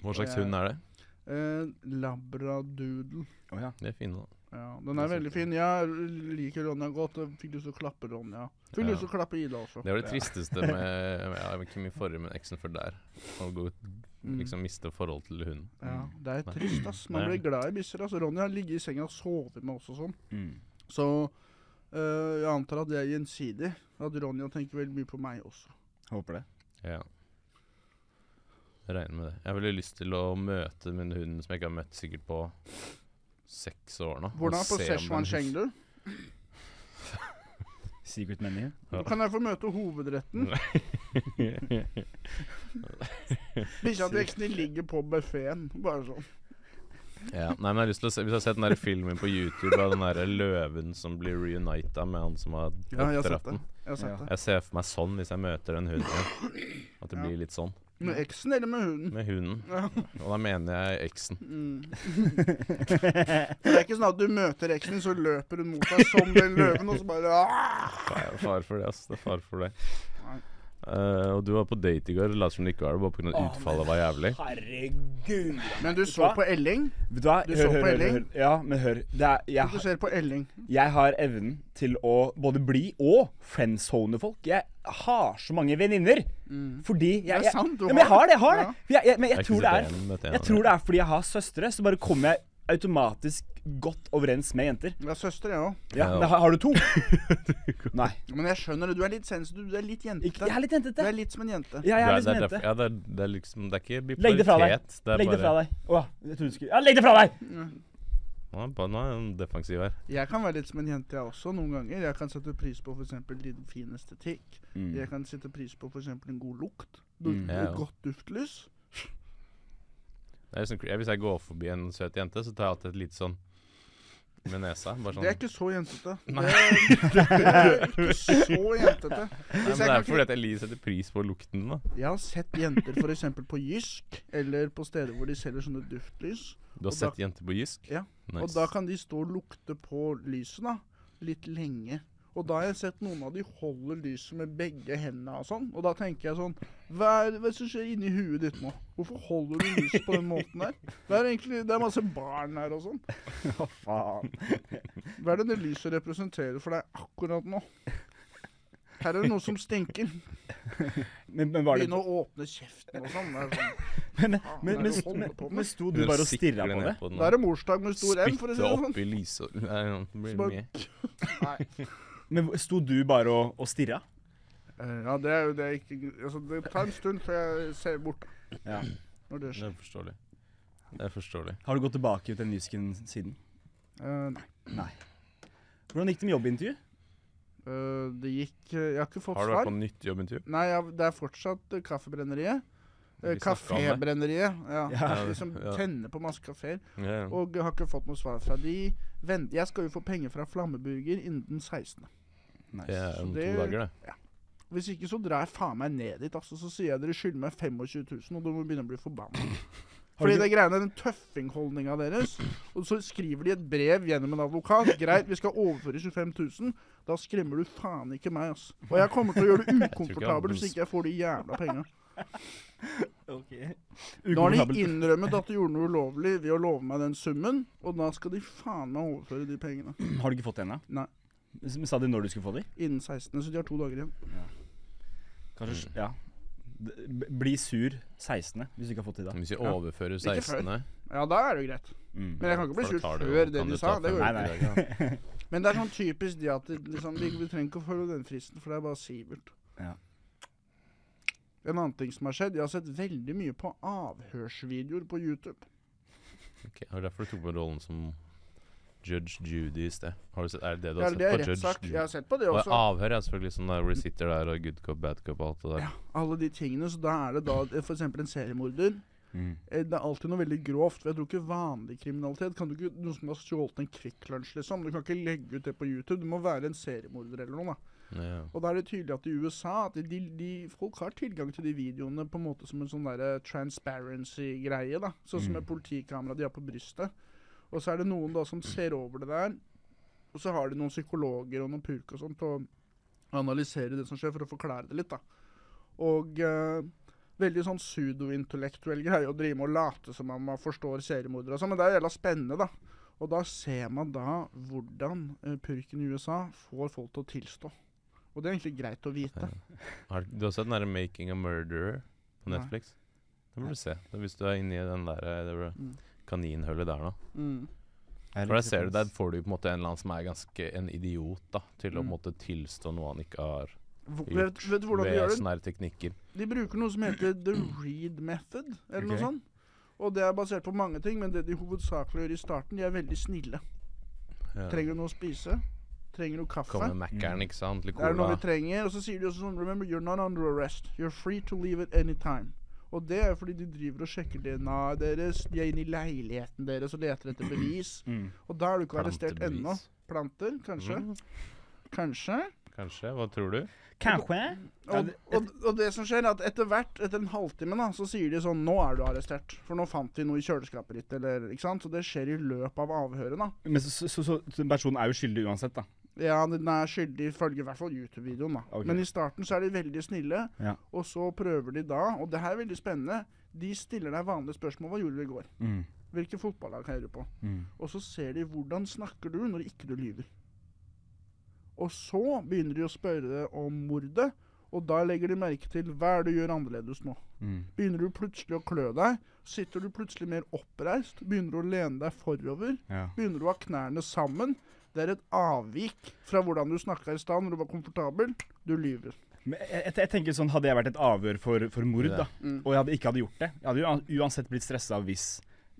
Hva slags Ja. hund er det? Eh, Labradoodle. Oh, ja. Det er fine, da. Ja, den er veldig fin. Jeg liker Ronja godt. Jeg fikk lyst til å klappe Ronja. Fikk lyst til å klappe Ida også. Det var det tristeste med ja, Ikke min forrige, men eksen før der. Å gå, ut, liksom miste forhold til hunden. Ja, det er trist, ass. Man blir glad i bikkjer. Altså. Ronja har ligget i senga og sovet med oss og sånn. Mm. Så eh, jeg antar at det er gjensidig. At Ronja tenker veldig mye på meg også. Håper det. Ja. Jeg regner med det. Jeg har veldig lyst til å møte min hund som jeg ikke har møtt sikkert på seks år nå. Hvordan på det på Szechuan Chengdu? du? Secret menu. Ja. Kan jeg få møte hovedretten? Bikkja til eksen din ligger på buffeen. Bare sånn. Ja, nei, men jeg har lyst til å se Hvis du har sett den der filmen på YouTube av den der løven som blir reunita med han som har Ja, jeg har sett oppdratt den. Jeg har sett Ja. det. Jeg ser for meg sånn hvis jeg møter den hunden igjen. At det Ja. blir litt sånn. Med eksen eller med hunden? Med hunden. Ja. Og da mener jeg eksen. Mm. Det er ikke sånn at du møter eksen din, så løper hun mot deg som den løven, og så bare Det Far, far for det, ass. Det er far for det. Nei. Eh, og du var på date i går. Lot som det ikke var det, bare pga. Utfallet var jævlig. Herregud. Men du så på Elling? Du? Hør, så hør, på hør, Elling? hør. Ja, men hør. Det er, jeg, Du ser på Elling. jeg har evnen til å både bli og friendzone folk. Jeg har så mange venninner. Mm. Fordi jeg, Det er sant, du ja, men jeg har det. Jeg har det. Ja. Jeg, jeg, men jeg, Jeg tror det er Jeg tror det er fordi jeg har søstre, så bare kommer jeg automatisk godt overens med jenter. Jeg har søster, jeg òg. Ja, Ja. men har, har du to? Nei. Men jeg skjønner det. Du er litt sensitiv. Du er litt jentete. jeg er litt jentete. Du er litt som en jente. Ja, jeg er litt som en jente. ja, det, er, det er liksom Det er ikke bipolaritet. Legg det fra deg. Det Legg det fra deg. Å, jeg trodde du skulle Ja, legg det fra deg! Bare- nå er han defensiv her. Jeg kan være litt som en jente, jeg også, noen ganger. Jeg kan sette pris på f.eks. din fin estetikk. Jeg kan sette pris på f.eks. en god lukt. Du, Mm. Ja, ja. Godt duftlys. Det liksom, hvis jeg går forbi en søt jente, så tar jeg alltid et lite sånn med nesa. Bare sånn Det er ikke så jentete. Det Nei. er, det er ikke så jentete. Nei, men Det er fordi at Elise setter pris på lukten. da Jeg har sett jenter f.eks. på Jysk, eller på steder hvor de selger sånne duftlys. Du har sett da- jenter på Jysk? Ja, Nice. Og da kan de stå og lukte på lyset da, litt lenge. Og da har jeg sett noen av de holder lyset med begge hendene og sånn. Og da tenker jeg sånn Hva er hva er det som skjer inni huet ditt nå? Hvorfor holder du lyset på den måten der? Det er egentlig Det er masse barn her og sånn. Hva faen? Hva er det det lyset representerer for deg akkurat nå? Her er det noe som stinker. Men, men var det Begynn å åpne kjeften og sånn. Sånn. Men, men, men, men, sto du bare og stirra på det? Da er det morsdag med stor M, for å si det sånn. oppi lyset Nei, lyset. blir mye. Nei. Men sto du bare og, og stirra? Eh, Ja, det er jo det ikke altså, Det tar en stund før jeg ser bort Ja. når det Det skjer. er forståelig. Det er forståelig. Har du gått tilbake til musikken siden? Eh, nei. Nei. Hvordan gikk det med jobbintervju? Eh, det gikk eh, Jeg har ikke fått Har du vært på nytt jobbintervju? Nei, jeg, det er fortsatt uh, Kaffebrenneriet. Uh, Vi snakket om det. Kafébrenneriet. Ja. Ja. De som Ja. tenner på masse kafeer. Ja, ja. Og jeg har ikke fått noe svar fra de. Vent, jeg skal jo få penger fra Flammeburger innen den 16. Nice. Det er om det- to dager, det. Hvis ikke så drar jeg faen meg ned dit. Altså, så sier jeg dere skylder meg 25 000, og du må begynne å bli forbanna. Fordi det greiene den tøffingholdninga deres. Og så skriver de et brev gjennom en advokat. Greit, vi skal overføre 25 000. Da skremmer du faen ikke meg, ass. Og jeg kommer til å gjøre det ukomfortabelt hvis ikke jeg får de jævla penga. Okay. Nå har de innrømmet at de gjorde noe ulovlig ved å love meg den summen, og da skal de faen meg overføre de pengene. Har du ikke fått det ennå? Sa de når du skulle få de? Innen 16., så de har to dager igjen. Kanskje, ja. Bli sur 16. hvis du ikke har fått de da. Hvis vi overfører Ikke før. 16. Ja, da er det jo greit. Mm. Men jeg kan ikke bli sur før det jo- før kan det du de sa. Det går Nei, nei. ikke. Ja. Men det er sånn typisk de at liksom, vi, vi trenger ikke å følge den fristen, for det er bare Sivert. Ja. En annen ting som har skjedd, jeg har sett veldig mye på avhørsvideoer på YouTube. Ok, og derfor du tok på rollen som Judge Judy i sted. Har du sett, er det det du Ja, har det sett på? Judge sagt. Judy? Jeg har sett på det også. Og avhør er selvfølgelig sånn der hvor de sitter der og good cop, bad cop og alt det der. Ja, alle de tingene. Så da er det da f.eks. en seriemorder. Mm. Eh, Det er alltid noe veldig grovt. For jeg tror ikke vanlig kriminalitet kan du ikke, Noen som har stjålet en Kvikk Lunsj, liksom. Du kan ikke legge ut det på YouTube. Du må være en seriemorder eller noe. da. Ja. Og da er det tydelig at i USA at de, de, folk har tilgang til de videoene på en måte som en sånn derre transparency-greie. da. Sånn som Mm. et politikamera de har på brystet. Og så er det noen da som ser over det der. Og så har de noen psykologer og noen purk og sånt til å analysere det som skjer, for å forklare det litt. da. Og eh, veldig sånn pseudo-intellektuell greie å drive med å late som om man forstår seriemordere og sånn. Men det er jævla spennende, da. Og da ser man da hvordan eh, purken i USA får folk til å tilstå. Og det er egentlig greit å vite. Har, du har sett den derre 'Making a Murderer' på Nei. Netflix? Den bør du se. Hvis du er inni den der eh, det var Mm. Kaninhullet der nå. Mm. For der ser du, der får du på en måte en eller annen som er ganske en idiot, da. Til å Mm. måte tilstå noe han ikke har gjort Vet, vet hvordan de ved gjør det? teknikker. De bruker noe som heter the read method, eller noe Ok. sånt. Og det er basert på mange ting, men det de hovedsakelig gjør i starten, de er veldig snille. Ja. Trenger du noe å spise? Trenger du kaffe? Kommer med Mækkern, ikke sant? Litt Det er noe vi trenger. Og så sier de også sånn Remember, you're not under arrest. You're free to leave at any time. Og det er fordi de driver og sjekker DNA-et deres. De er inne i leiligheten deres og leter etter bevis. Mm. Og da er du ikke arrestert ennå. Planter, kanskje. Mm, Kanskje. kanskje. Hva tror du? Kanskje? Og, det- og, og det som skjer, er at etter hvert, etter en halvtime, da, så sier de sånn Nå er du arrestert. For nå fant vi noe i kjøleskapet ditt, eller Ikke sant? Så det skjer i løpet av avhøret, da. Men så, så, så, så personen er jo skyldig uansett, da. Ja, den er skyldig ifølge i hvert fall YouTube-videoen, da. Okay. Men i starten så er de veldig snille, Ja. og så prøver de da, og det her er veldig spennende, de stiller deg vanlige spørsmål. Hva gjorde du i går? Mm. Hvilke fotballag heier du på? Mm. Og så ser de hvordan snakker du når ikke du lyver. Og så begynner de å spørre om mordet, og da legger de merke til hva er det du gjør annerledes nå. Mm. Begynner du plutselig å klø deg, sitter du plutselig mer oppreist, begynner du å lene deg forover, Ja. begynner du å ha knærne sammen. Det er et avvik fra hvordan du snakka i stad når du var komfortabel. Du lyver. Men jeg, jeg, jeg tenker sånn, Hadde jeg vært et avhør for, for mord, da, Mm. og jeg hadde ikke hadde gjort det Jeg hadde jo uansett blitt stressa hvis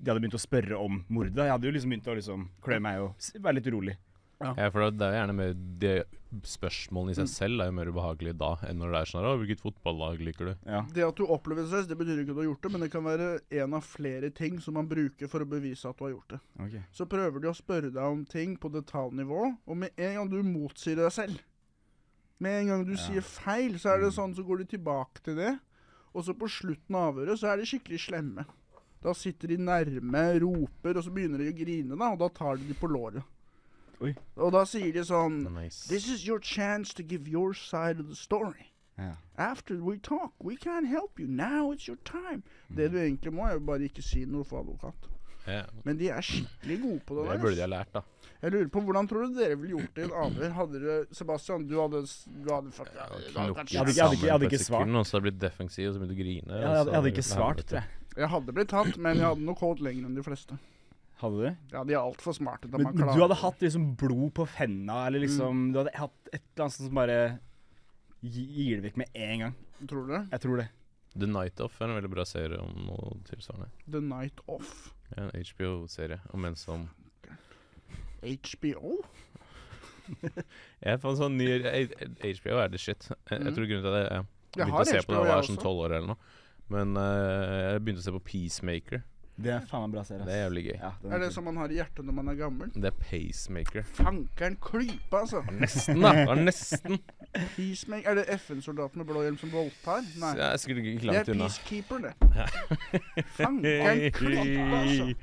de hadde begynt å spørre om mordet. Jeg hadde jo liksom begynt å liksom klø meg og være litt urolig. Ja, for det er gjerne mer de Spørsmålene i seg selv er jo mer ubehagelige da enn når det er sånn her, «Å, Hvilket fotballag liker du? Ja. Det at du opplever stress, det betyr ikke at du har gjort det, men det kan være en av flere ting som man bruker for å bevise at du har gjort det. ok. Så prøver de å spørre deg om ting på detaljnivå, og med en gang du motsier deg selv Med en gang du Ja. sier feil, så er det sånn, så går de tilbake til det. Og så på slutten av avhøret så er de skikkelig slemme. Da sitter de nærme, roper, og så begynner de å grine, da, og da tar de de på låret. Oi. Og da sier de sånn Nice. This is your chance to give your side of the story. Yeah. After we talk, we can help you. Now it's your time. Det du egentlig må, er jo bare ikke si noe for advokat. Yeah. Men de er skikkelig gode på det det burde de ha lært, da. Jeg lurer på, Hvordan tror du dere ville gjort det i en avhør? Hadde du Sebastian, du hadde, du hadde, fuck, hadde Jeg hadde ikke- jeg hadde ikke- jeg hadde sammen på et ikke svart. Og så hadde jeg blitt defensiv og så begynte å grine. Jeg hadde ikke svart, tror jeg. Jeg hadde blitt tatt, men jeg hadde nok holdt lenger enn de fleste. Hadde du? Ja, de er altfor smarte til Men, du hadde hatt liksom blod på fenna, eller liksom Du hadde hatt et eller annet som bare gi- gir det vekk med en gang. Tror du det? Jeg tror det. The Night Off er en veldig bra serie om noe tilsvarende. The Night Off. Ja, En HBO-serie om en som HBO? Jeg fant sånn ny HBO er det shit. Jeg, jeg Mm. tror grunnen til at Jeg Jeg begynte har å se på det da jeg var sånn tolv år eller noe. Men uh, jeg begynte å se på Peacemaker. Det er faen meg bra serie. ass. Det er jævlig gøy. Ja, den Er det kul. som man har i hjertet når man er gammel? Det er Pacemaker. Fankeren klype, altså. Nesten, da! Det var nesten. Peacemaker. Er det FN-soldaten med blå hjelm som voldtar? Nei. jeg er sikkert ikke Det langt er unna. peacekeeper, det. Fankeren klype, altså.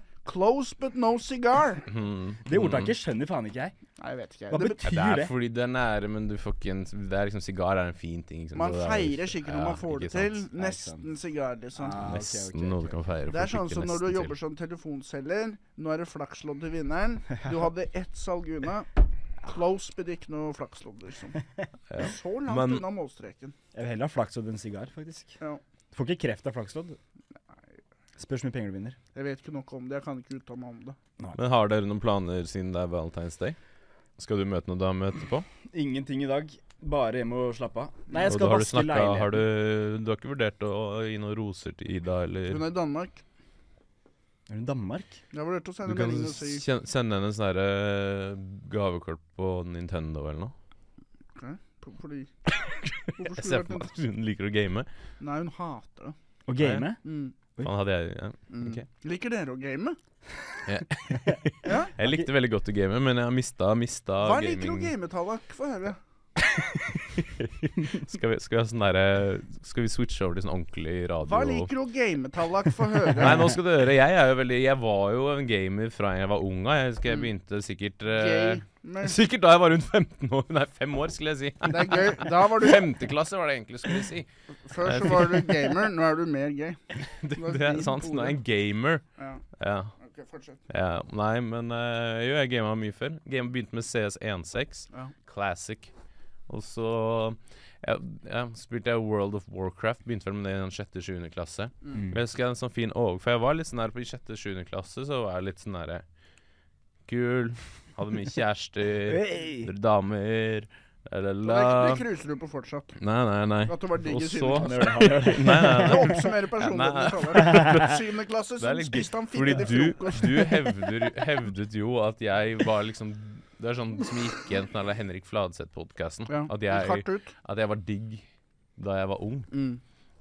Close but no cigar. Mm. Det ordtaket skjønner faen ikke jeg. Nei, jeg vet ikke. Hva Det betyr det Det er fordi det er nære, men du får ikke en Det er liksom Sigar er en fin ting. Liksom. Man er- feirer skikkelig når Ja, man får det sant. til. Nesten sigar, liksom. Ah, okay, Nesten okay. noe du kan feire. Det er sånn som når du jobber til. som telefonselger. Nå er det flakslodd til vinneren. Du hadde ett salg unna. Close, but ikke noe flakslodd, liksom. Ja. Så langt Men- unna målstreken. Jeg vil heller ha flakslodd enn sigar, faktisk. Ja. Du får ikke kreft av flakslodd. Spørs hvor mye penger du vinner. Jeg vet ikke nok om det. Jeg kan ikke uttale meg om det. Nei. Men har dere noen planer siden det er Valentine's Day? Skal du møte noen dame etterpå? Ingenting i dag. Bare hjem og slappe av. Nei, jeg skal du vaske leiligheten. Har du, du har ikke vurdert å gi noen roser til Ida, eller Hun er i Danmark. Er hun i Danmark? Jeg vurderte å Du sende kan melding og si kjen- sende henne en sånn herre gavekort på Nintendo eller noe. på- Fordi Hvorfor Jeg skulle ser det for meg at hun liker å game. Nei, hun hater det. Å game? Mm. Faen, hadde jeg ja. Mm. Ok. Liker dere å game? Ja. ja? Jeg likte veldig godt å game, men jeg har mista, mista Hva liker du å gaming game, Tallak? Få høre. skal, vi, skal vi ha sånn derre Skal vi switche over til sånn ordentlig radio? Hva liker du å game, Tallak? Få høre. Nei, nå skal du høre. Jeg er jo veldig Jeg var jo en gamer fra jeg var ung. Jeg husker jeg Mm. begynte sikkert eh, Gay. Sikkert da jeg var rundt 15 år. Nei, fem år, skulle jeg si. det er gøy. Da var du Femte klasse var det egentlig, skulle jeg si. Før så var du gamer, nå er du mer gay. Det, det er sant. Nå er jeg en gamer. Ja. Ja. Ok, fortsett. ja. Nei, men uh, jo, jeg gama mye før. Game begynte med CS16. Ja. Classic. Og så ja, ja, spilte jeg World of Warcraft. Begynte vel med det i den sjette-sjuende klasse. Mm. Jeg husker jeg en sånn fin overg, for jeg var litt sånn der på i sjette-sjuende klasse, så var jeg litt sånn derre Kul. Hadde mye kjærester. Hey! Damer. Så La-la-la. Det, det cruiser du på fortsatt. Nei, nei, nei. At du var digg i syvende klasse. Nei, nei, Det nei. oppsummerer personligheten din. Syvende klasse, så spiste han fillete frokost. Fordi du, du hevder, hevdet jo at jeg var liksom Det er sånn som gikk igjen den der Henrik Fladseth-podkasten. Ja. At, at jeg var digg da jeg var ung. Mm.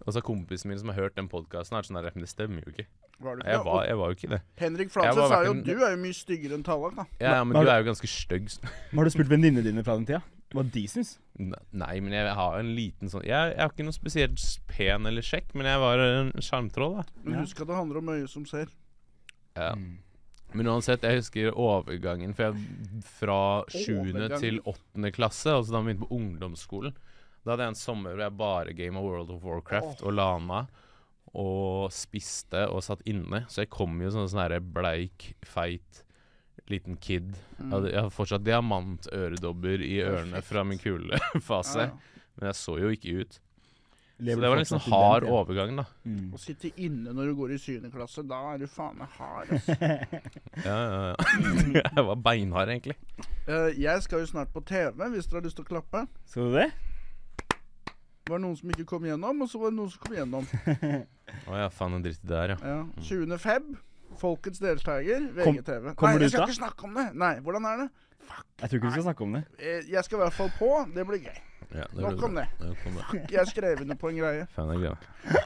Og så kompisen min som har hørt den podkasten, er sånn der Men det stemmer jo ikke. Var ikke Jeg var, jeg var jo ikke det. Henrik Fladseth sa jo du er jo mye styggere enn Tallak, da. Ja, ja, men du du- er jo ganske stygg. Har du spurt venninnene dine fra den tida? Hva de syns? Nei, men jeg har en liten sånn Jeg, jeg har ikke noe spesielt pen eller sjekk, men jeg var en sjarmtroll, da. Men husk at det handler om øyet som ser. Ja. Mm. Men uansett, jeg husker overgangen for jeg, fra 7. Til 8. klasse, altså da vi begynte på ungdomsskolen. Da hadde jeg en sommer hvor jeg bare gama World of Warcraft og lana og spiste og satt inne. Så jeg kom jo sånn sånn bleik, feit liten kid. Jeg hadde- Jeg hadde fortsatt diamantøredobber i ørene fra min kulefase, Ja, ja. men jeg så jo ikke ut. Så det var en den hard tida? overgang, da. Mm. Å sitte inne når du går i syvende klasse, da er du faen meg hard. altså. Ja, ja, ja. jeg var beinhard, egentlig. Uh, jeg skal jo snart på TV, hvis dere har lyst til å klappe. Skal du det? Det var noen som ikke kom gjennom, og så var det noen som kom gjennom. Å ja, faen, en dritt der, ja. Ja. 20. feb. Folkets deltaker. Kom- VGTV. kommer Nei, du jeg skal ikke snakke om det. Nei, hvordan er det? Jeg tror ikke vi skal snakke om det. Eh, Jeg skal i hvert fall på. Det blir gøy. ja det Nok om det. Fuck. Jeg skrev under på en greie.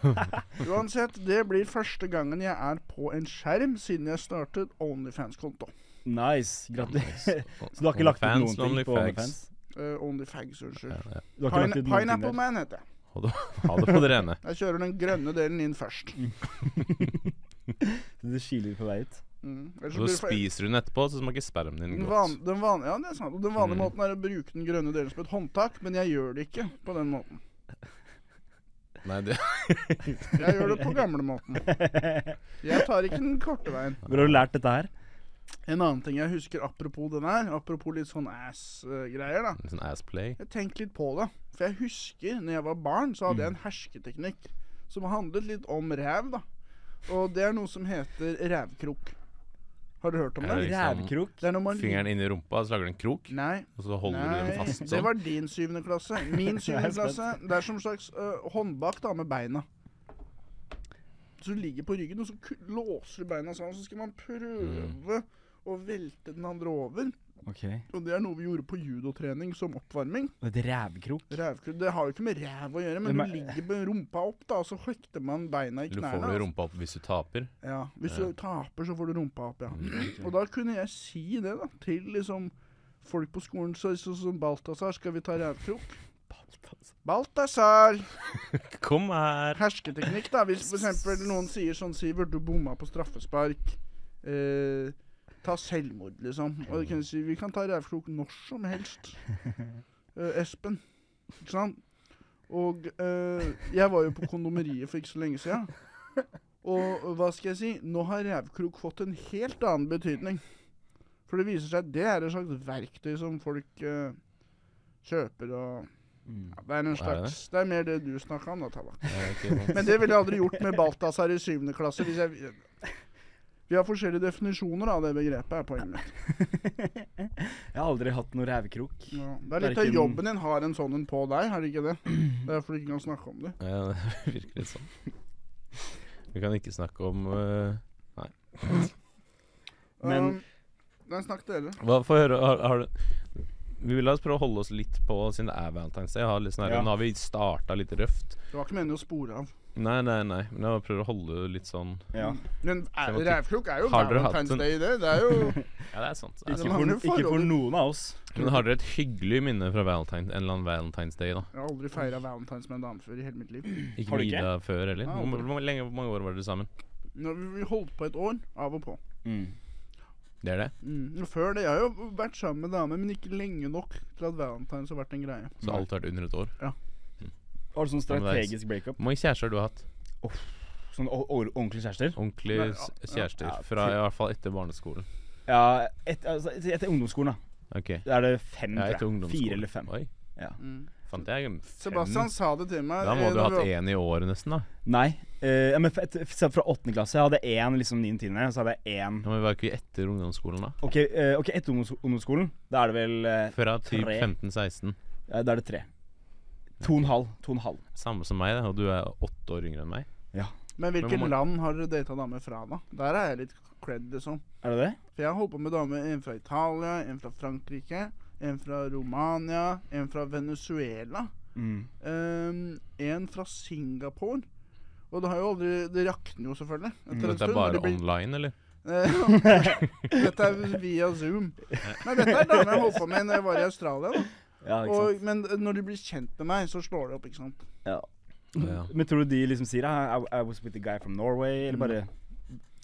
Uansett, det blir første gangen jeg er på en skjerm siden jeg startet Onlyfans-konto. Nice. Gratulerer. Så du har ikke lagt ut noen ting på. OnlyFans? Uh, Onlyfags, unnskyld. Ja, ja. Du Pine Pineapple? Man heter jeg. Ha det, på det rene. Jeg kjører den grønne delen inn først. Det kiler på vei ut. Mm. Og Så spiser du den etterpå, så smaker spermen din Den, godt. van, den, van, ja, det er sant. Den vanlige Mm. måten er å bruke den grønne delen som et håndtak, men jeg gjør det ikke på den måten. Nei, det, Jeg gjør det på gamlemåten. Jeg tar ikke den korte veien. Hvor har du lært dette her? En annen ting jeg husker apropos den her, apropos litt sånn ass-greier, da. Litt sånn assplay. Tenkte litt på det. For jeg husker når jeg var barn, så hadde jeg en hersketeknikk som handlet litt om ræv, da. Og det er noe som heter rævkrok. Har du hørt om det? liksom Rævkrok? Det er når man Fingeren inn i rumpa, så lager du en krok, Nei. og så holder du den Nei, sånn. det var din syvende klasse. Min syvende klasse, det er som slags uh, håndbak da, med beina. Så du ligger på ryggen, og så låser du beina sånn, så skal man prøve å velte den andre over. Ok. Og det er noe vi gjorde på judotrening som oppvarming. Et rævkrok? Rævkrok, Det har jo ikke med ræv å gjøre, men Men- du ligger med rumpa opp, da, og så hekter man beina i knærne. Du får vel altså. rumpa opp hvis du taper. Ja, Hvis Ja. du taper, så får du rumpa opp, ja. Mm, Og da kunne jeg si det da, til liksom folk på skolen så, så, som Balthazar, skal vi ta rævkrok? Balthazar! Kom her! Hersketeknikk, da. Hvis eksempel noen sier sånn Sivert, du bomma på straffespark. Eh, ta selvmord, liksom. Og kan si vi kan ta rævklok når som helst. Uh, Espen. Ikke sant? Og uh, jeg var jo på kondomeriet for ikke så lenge siden. Og hva skal jeg si? Nå har rævkrok fått en helt annen betydning. For det viser seg at det er et slags verktøy som folk uh, kjøper og Mm. ja, Det er en Er det slags Det er mer det du snakka om, da, Talla. Ja, ok, sant. Men det ville jeg aldri gjort med Balthazar i syvende klasse. Hvis jeg, vi har forskjellige definisjoner av det begrepet, er poenget mitt. Jeg har aldri hatt noe rævkrok. Ja. Det er litt av jobben din har en sånn en på deg, er det ikke det? Det er derfor du ikke kan snakke om det. Ja, det virker litt sånn. Vi kan ikke snakke om uh, Men- um, Nei, snakk dere. Hva, Få høre. Har, har du Vi vil prøve å holde oss litt på siden det er Valentine's Day. Har litt sånn Ja. Nå har vi starta litt røft. Det var ikke meningen å spore av. Nei, nei, nei. Men jeg prøver å holde litt sånn Ja. Men er- rævkrok er jo Valentine's en- Day, det. Det er jo Ja, det er sant. Det er Ikke Ikke for, ikke for noen av oss. Men har dere et hyggelig minne fra Valentine, en eller annen Valentine's Day, da? Jeg har aldri feira Valentine's med en dame før i hele mitt liv. Ikke Har du med ikke? Ida før heller? Hvor, hvor, lenge, hvor mange år var dere sammen? Når vi- holdt på et år, av og på. Mm. Det er det? Mm. Før det. Jeg har jo vært sammen med damer, men ikke lenge nok til at Valentine's har vært en greie. Så alt har vært under et år? Ja, men det sånn strategisk breakup? Hvor mange kjærester har du hatt? Sånn o- o- ordentlige kjærester? Ordentlige ja, kjærester? ja. Fra i hvert fall etter barneskolen. Ja, et, altså, etter ungdomsskolen, da. Ok. Da er det fem, Ja, tror jeg. Fire eller fem. Oi, Ja. Mm. fant jeg fem? Sebastian sa det til meg. Da må du ha hatt vi- én i året nesten, da. Nei. Uh, ja, men et, fra åttende klasse jeg hadde én liksom niende tiende, så hadde jeg én Men men var ikke vi etter ungdomsskolen, da? Ok, uh, okay etter ungdomsskolen, da er det vel uh, Fra typ 15-16. ja, Da er det tre. To og en halv. To og en halv. Samme som meg, da, og du er åtte år yngre enn meg. Men hvilke Men hvor mange- land har dere data damer fra, da? Der er jeg litt cred, liksom. Er det det? For jeg har holdt på med damer. En fra Italia, en fra Frankrike, en fra Romania, en fra Venezuela. Mm. ehm, en fra Singapore. Og det har jo aldri Det rakner jo selvfølgelig. Mm. etter en Dette er bare det blir- online, eller? Eh, dette er via Zoom. Nei, dette er damer jeg holdt på med når jeg var i Australia. Da. Ja, ikke Og, men når de blir kjent med meg, så slår det opp, ikke sant. Ja. Ja. Men tror du de liksom sier ah, I, I was with the guy from Norway, eller bare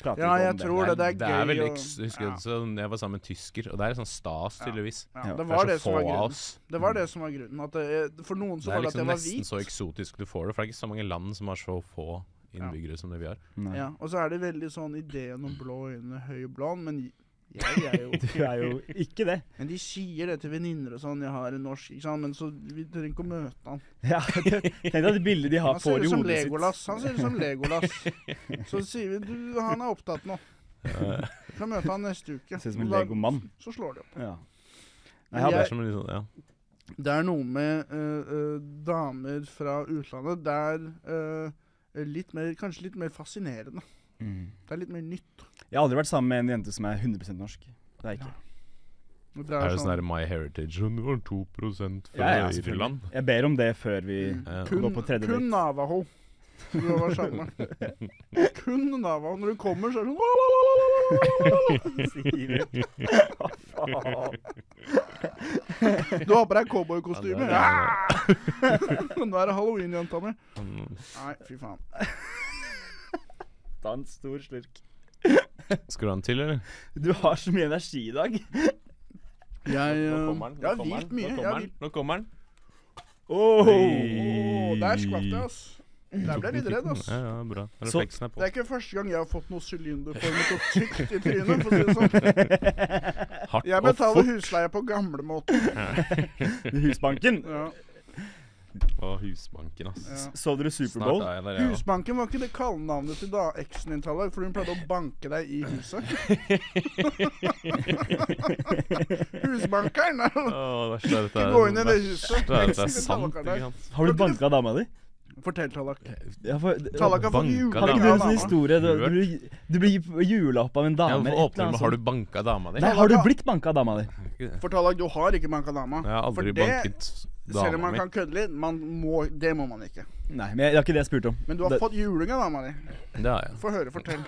prater Ja, jeg om tror det. Det er Det er gøy. veldig og- eks- Husker ja. så Jeg var sammen med en tysker, og det er sånn stas, tydeligvis. Ja, Ja, det Det var er det så som få av oss. Det var det som var grunnen. At det, for noen så Det var det det at liksom jeg var nesten så eksotisk du får det, for det er ikke så mange land som har så få innbyggere som det vi har. Ja, og så er det veldig sånn ideen om blå øyne, høy blond, men jeg er jo Du er jo ikke det. Men de sier det til venninner og sånn. 'Jeg har en norsk', ikke sant. Men så vi trenger ikke å møte han. Ja, Tenk deg det bildet de har får i som hodet sitt. Legolas. Han ser ut som Legolas. Så sier vi du, 'Han er opptatt nå'. Kan møte han neste uke. Ser ut som en legomann. Så slår de opp. Ja. Nei, jeg Det er som en liksom, ja. Det er noe med uh, damer fra utlandet. Det er uh, litt mer, kanskje litt mer fascinerende. Mm. Det er litt mer nytt. jeg har aldri vært sammen med en jente som er 100% norsk. Det er jeg ikke. Ja. Det Er det sånn sånn My Heritage og var har 2 fra Ja. Irland? Jeg ber om det før vi Mm. Ja. Gå på tredje kun date. Navaho. Sammen med. Kun Navaho. Når du kommer, så er det sånn Hva faen? Du har på deg cowboykostyme. Ja, Nå er det halloween, jenta mi. Mm. Nei, fy faen. Ta en stor slurk. Skal du ha en til, eller? Du har så mye energi i dag. Jeg, Nå eh, kommer den, nå kommer den. Nå kommer den. Nå kommer den. Oh. Der skvatt jeg, ass. Der ble jeg litt redd, ass. Ja, ja, bra. Så- Refleksen er Det er ikke første gang jeg har fått noe sylinderformet og tykt i trynet. for å si det sånn. Hardt Jeg betaler husleie på gamlemåten. Husbanken. Ja. Og Husbanken, ass. Ja. Så dere Superbowl? Er ja. Husbanken var ikke det kallenavnet til da eksen din, Tallak, for hun pleide å banke deg i huset. Husbankeren! Åh, det er Ikke gå inn i det huset. er det er sant, er der. ikke sant? Har du banka dama di? Fortell, Tallak. Ja, for, Tallak har fått jula har du ikke du en sånn historie? Du, du, blir- du blir jula opp av en dame. Ja, med 'Har du banka dama di'? Nei, har du blitt banka av dama di? For Tallak, du har ikke banka dama. Jeg har aldri For det, banket Selv om man kan kødde litt, man må, det må man ikke. Nei, men jeg, det er ikke det jeg spurte om. Men du har det, fått juling av Mari. Det har jeg. Få høre, fortell.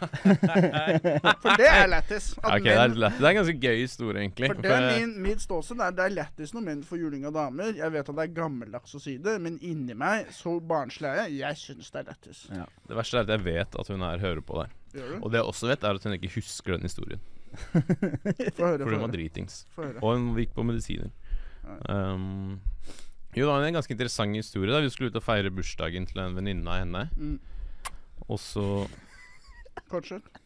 For det er lættis. Okay, ok, det, er, lett. det er en ganske gøy historie, egentlig. For det er min, mitt ståsted. Det er, det er lættis når menn får juling av damer. Jeg vet at det er gammeldags å si det, men inni meg, så barnslig er jeg, jeg syns det er lættis. ja. Det verste er at jeg vet at hun her hører på der. Og det jeg også vet, er at hun ikke husker den historien. Få høre. For Få hun var dritings. Og hun gikk på medisiner. Um, jo, det var en ganske interessant historie. da Vi skulle ut og feire bursdagen til en venninne av henne. Mm. Og så Fortsett.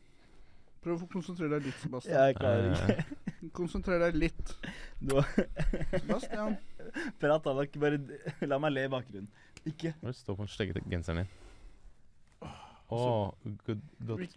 Prøv å konsentrere deg litt, Sebastian. Jeg klarer ikke. Konsentrer deg litt. Du Sebastian. prat, Tallak. Bare la meg le i bakgrunnen. Ikke Stå på den står genseren din? Å, good.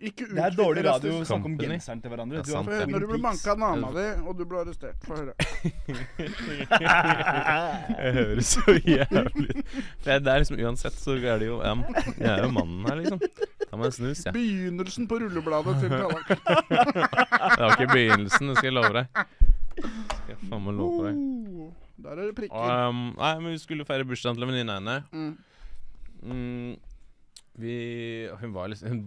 Ikke Det er dårlig radio å snakke om genseren til hverandre. Ja, Du sant. Når du blir manka av dama di, og du blir arrestert. Få høre. Jeg høres så jævlig Det er liksom Uansett så er det jo ja, Jeg er jo mannen her, liksom. Ta meg en snus, jeg. Begynnelsen på rullebladet til Tallak. Det var ikke begynnelsen, det skal jeg love deg. Skal jeg faen meg love deg. Oh, Der er det prikker. um, nei, men vi skulle feire bursdagen til en venninne av henne. Mm. Mm, vi Hun var liksom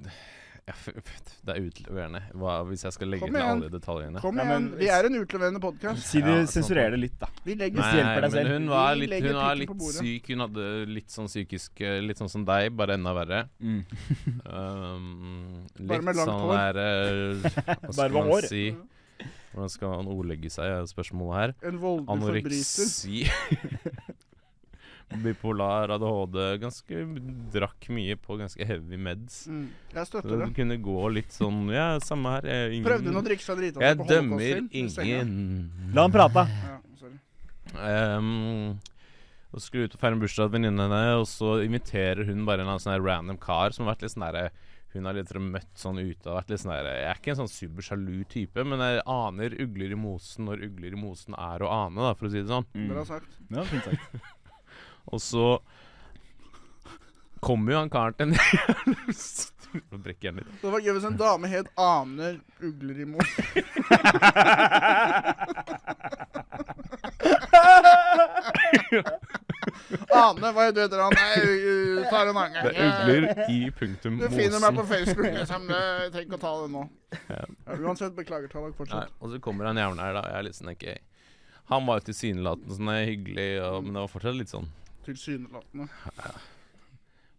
ja, Det er utleverende hva, hvis jeg skal legge Kom til alle detaljene. Kom Ja, igjen. men- Vi er en utleverende podkast. Si de Ja, sensurerer det litt, da. Vi legger Nei, hjelper deg selv. hun var litt, hun var litt syk. Hun hadde litt sånn psykisk eh, Litt sånn som deg, bare enda verre. Mm. Um, Bare med langt sånn hår. der eh, Hva Bare skal med man hår. si? Hvordan skal man ordlegge seg, er spørsmålet her. En voldelig forbryter. Bipolar, ADHD. Ganske Drakk mye på ganske heavy meds. Mm. Jeg støtter det det. kunne gå litt sånn Ja, samme her. Jeg, ingen, Prøvde hun å drikke seg drita Jeg på dømmer ingen. La han prate. Ja, sorry. Um, og skulle ut og feire en bursdag av venninnen henne, og så inviterer hun bare en eller annen sånn her random kar som har vært litt sånn derre Hun har litt sånn møtt sånn ute og vært litt sånn der, Jeg er ikke en sånn supersjalu type, men jeg aner ugler i mosen når ugler i mosen er å ane, da, for å si det sånn. Mm. Bra sagt. Ja, fint sagt. Og så kommer jo han karen til en Så brekker jeg den litt. Det var gøy hvis en dame het Ane Uglerimo. Ane, hva heter du etter han? Nei, uh, tar en annen gang. Det er ugler i punktum Du finner meg på mosen. Facebook, liksom. tenk Jeg trenger ikke å ta det nå. Ja. Uansett, beklager. Ta deg Nei, fortsatt. og så kommer han jævlen her, da. Jeg er litt sånn ok Han var jo tilsynelatende sånn eh, hyggelig, og, men det var fortsatt litt sånn Tilsynelatende.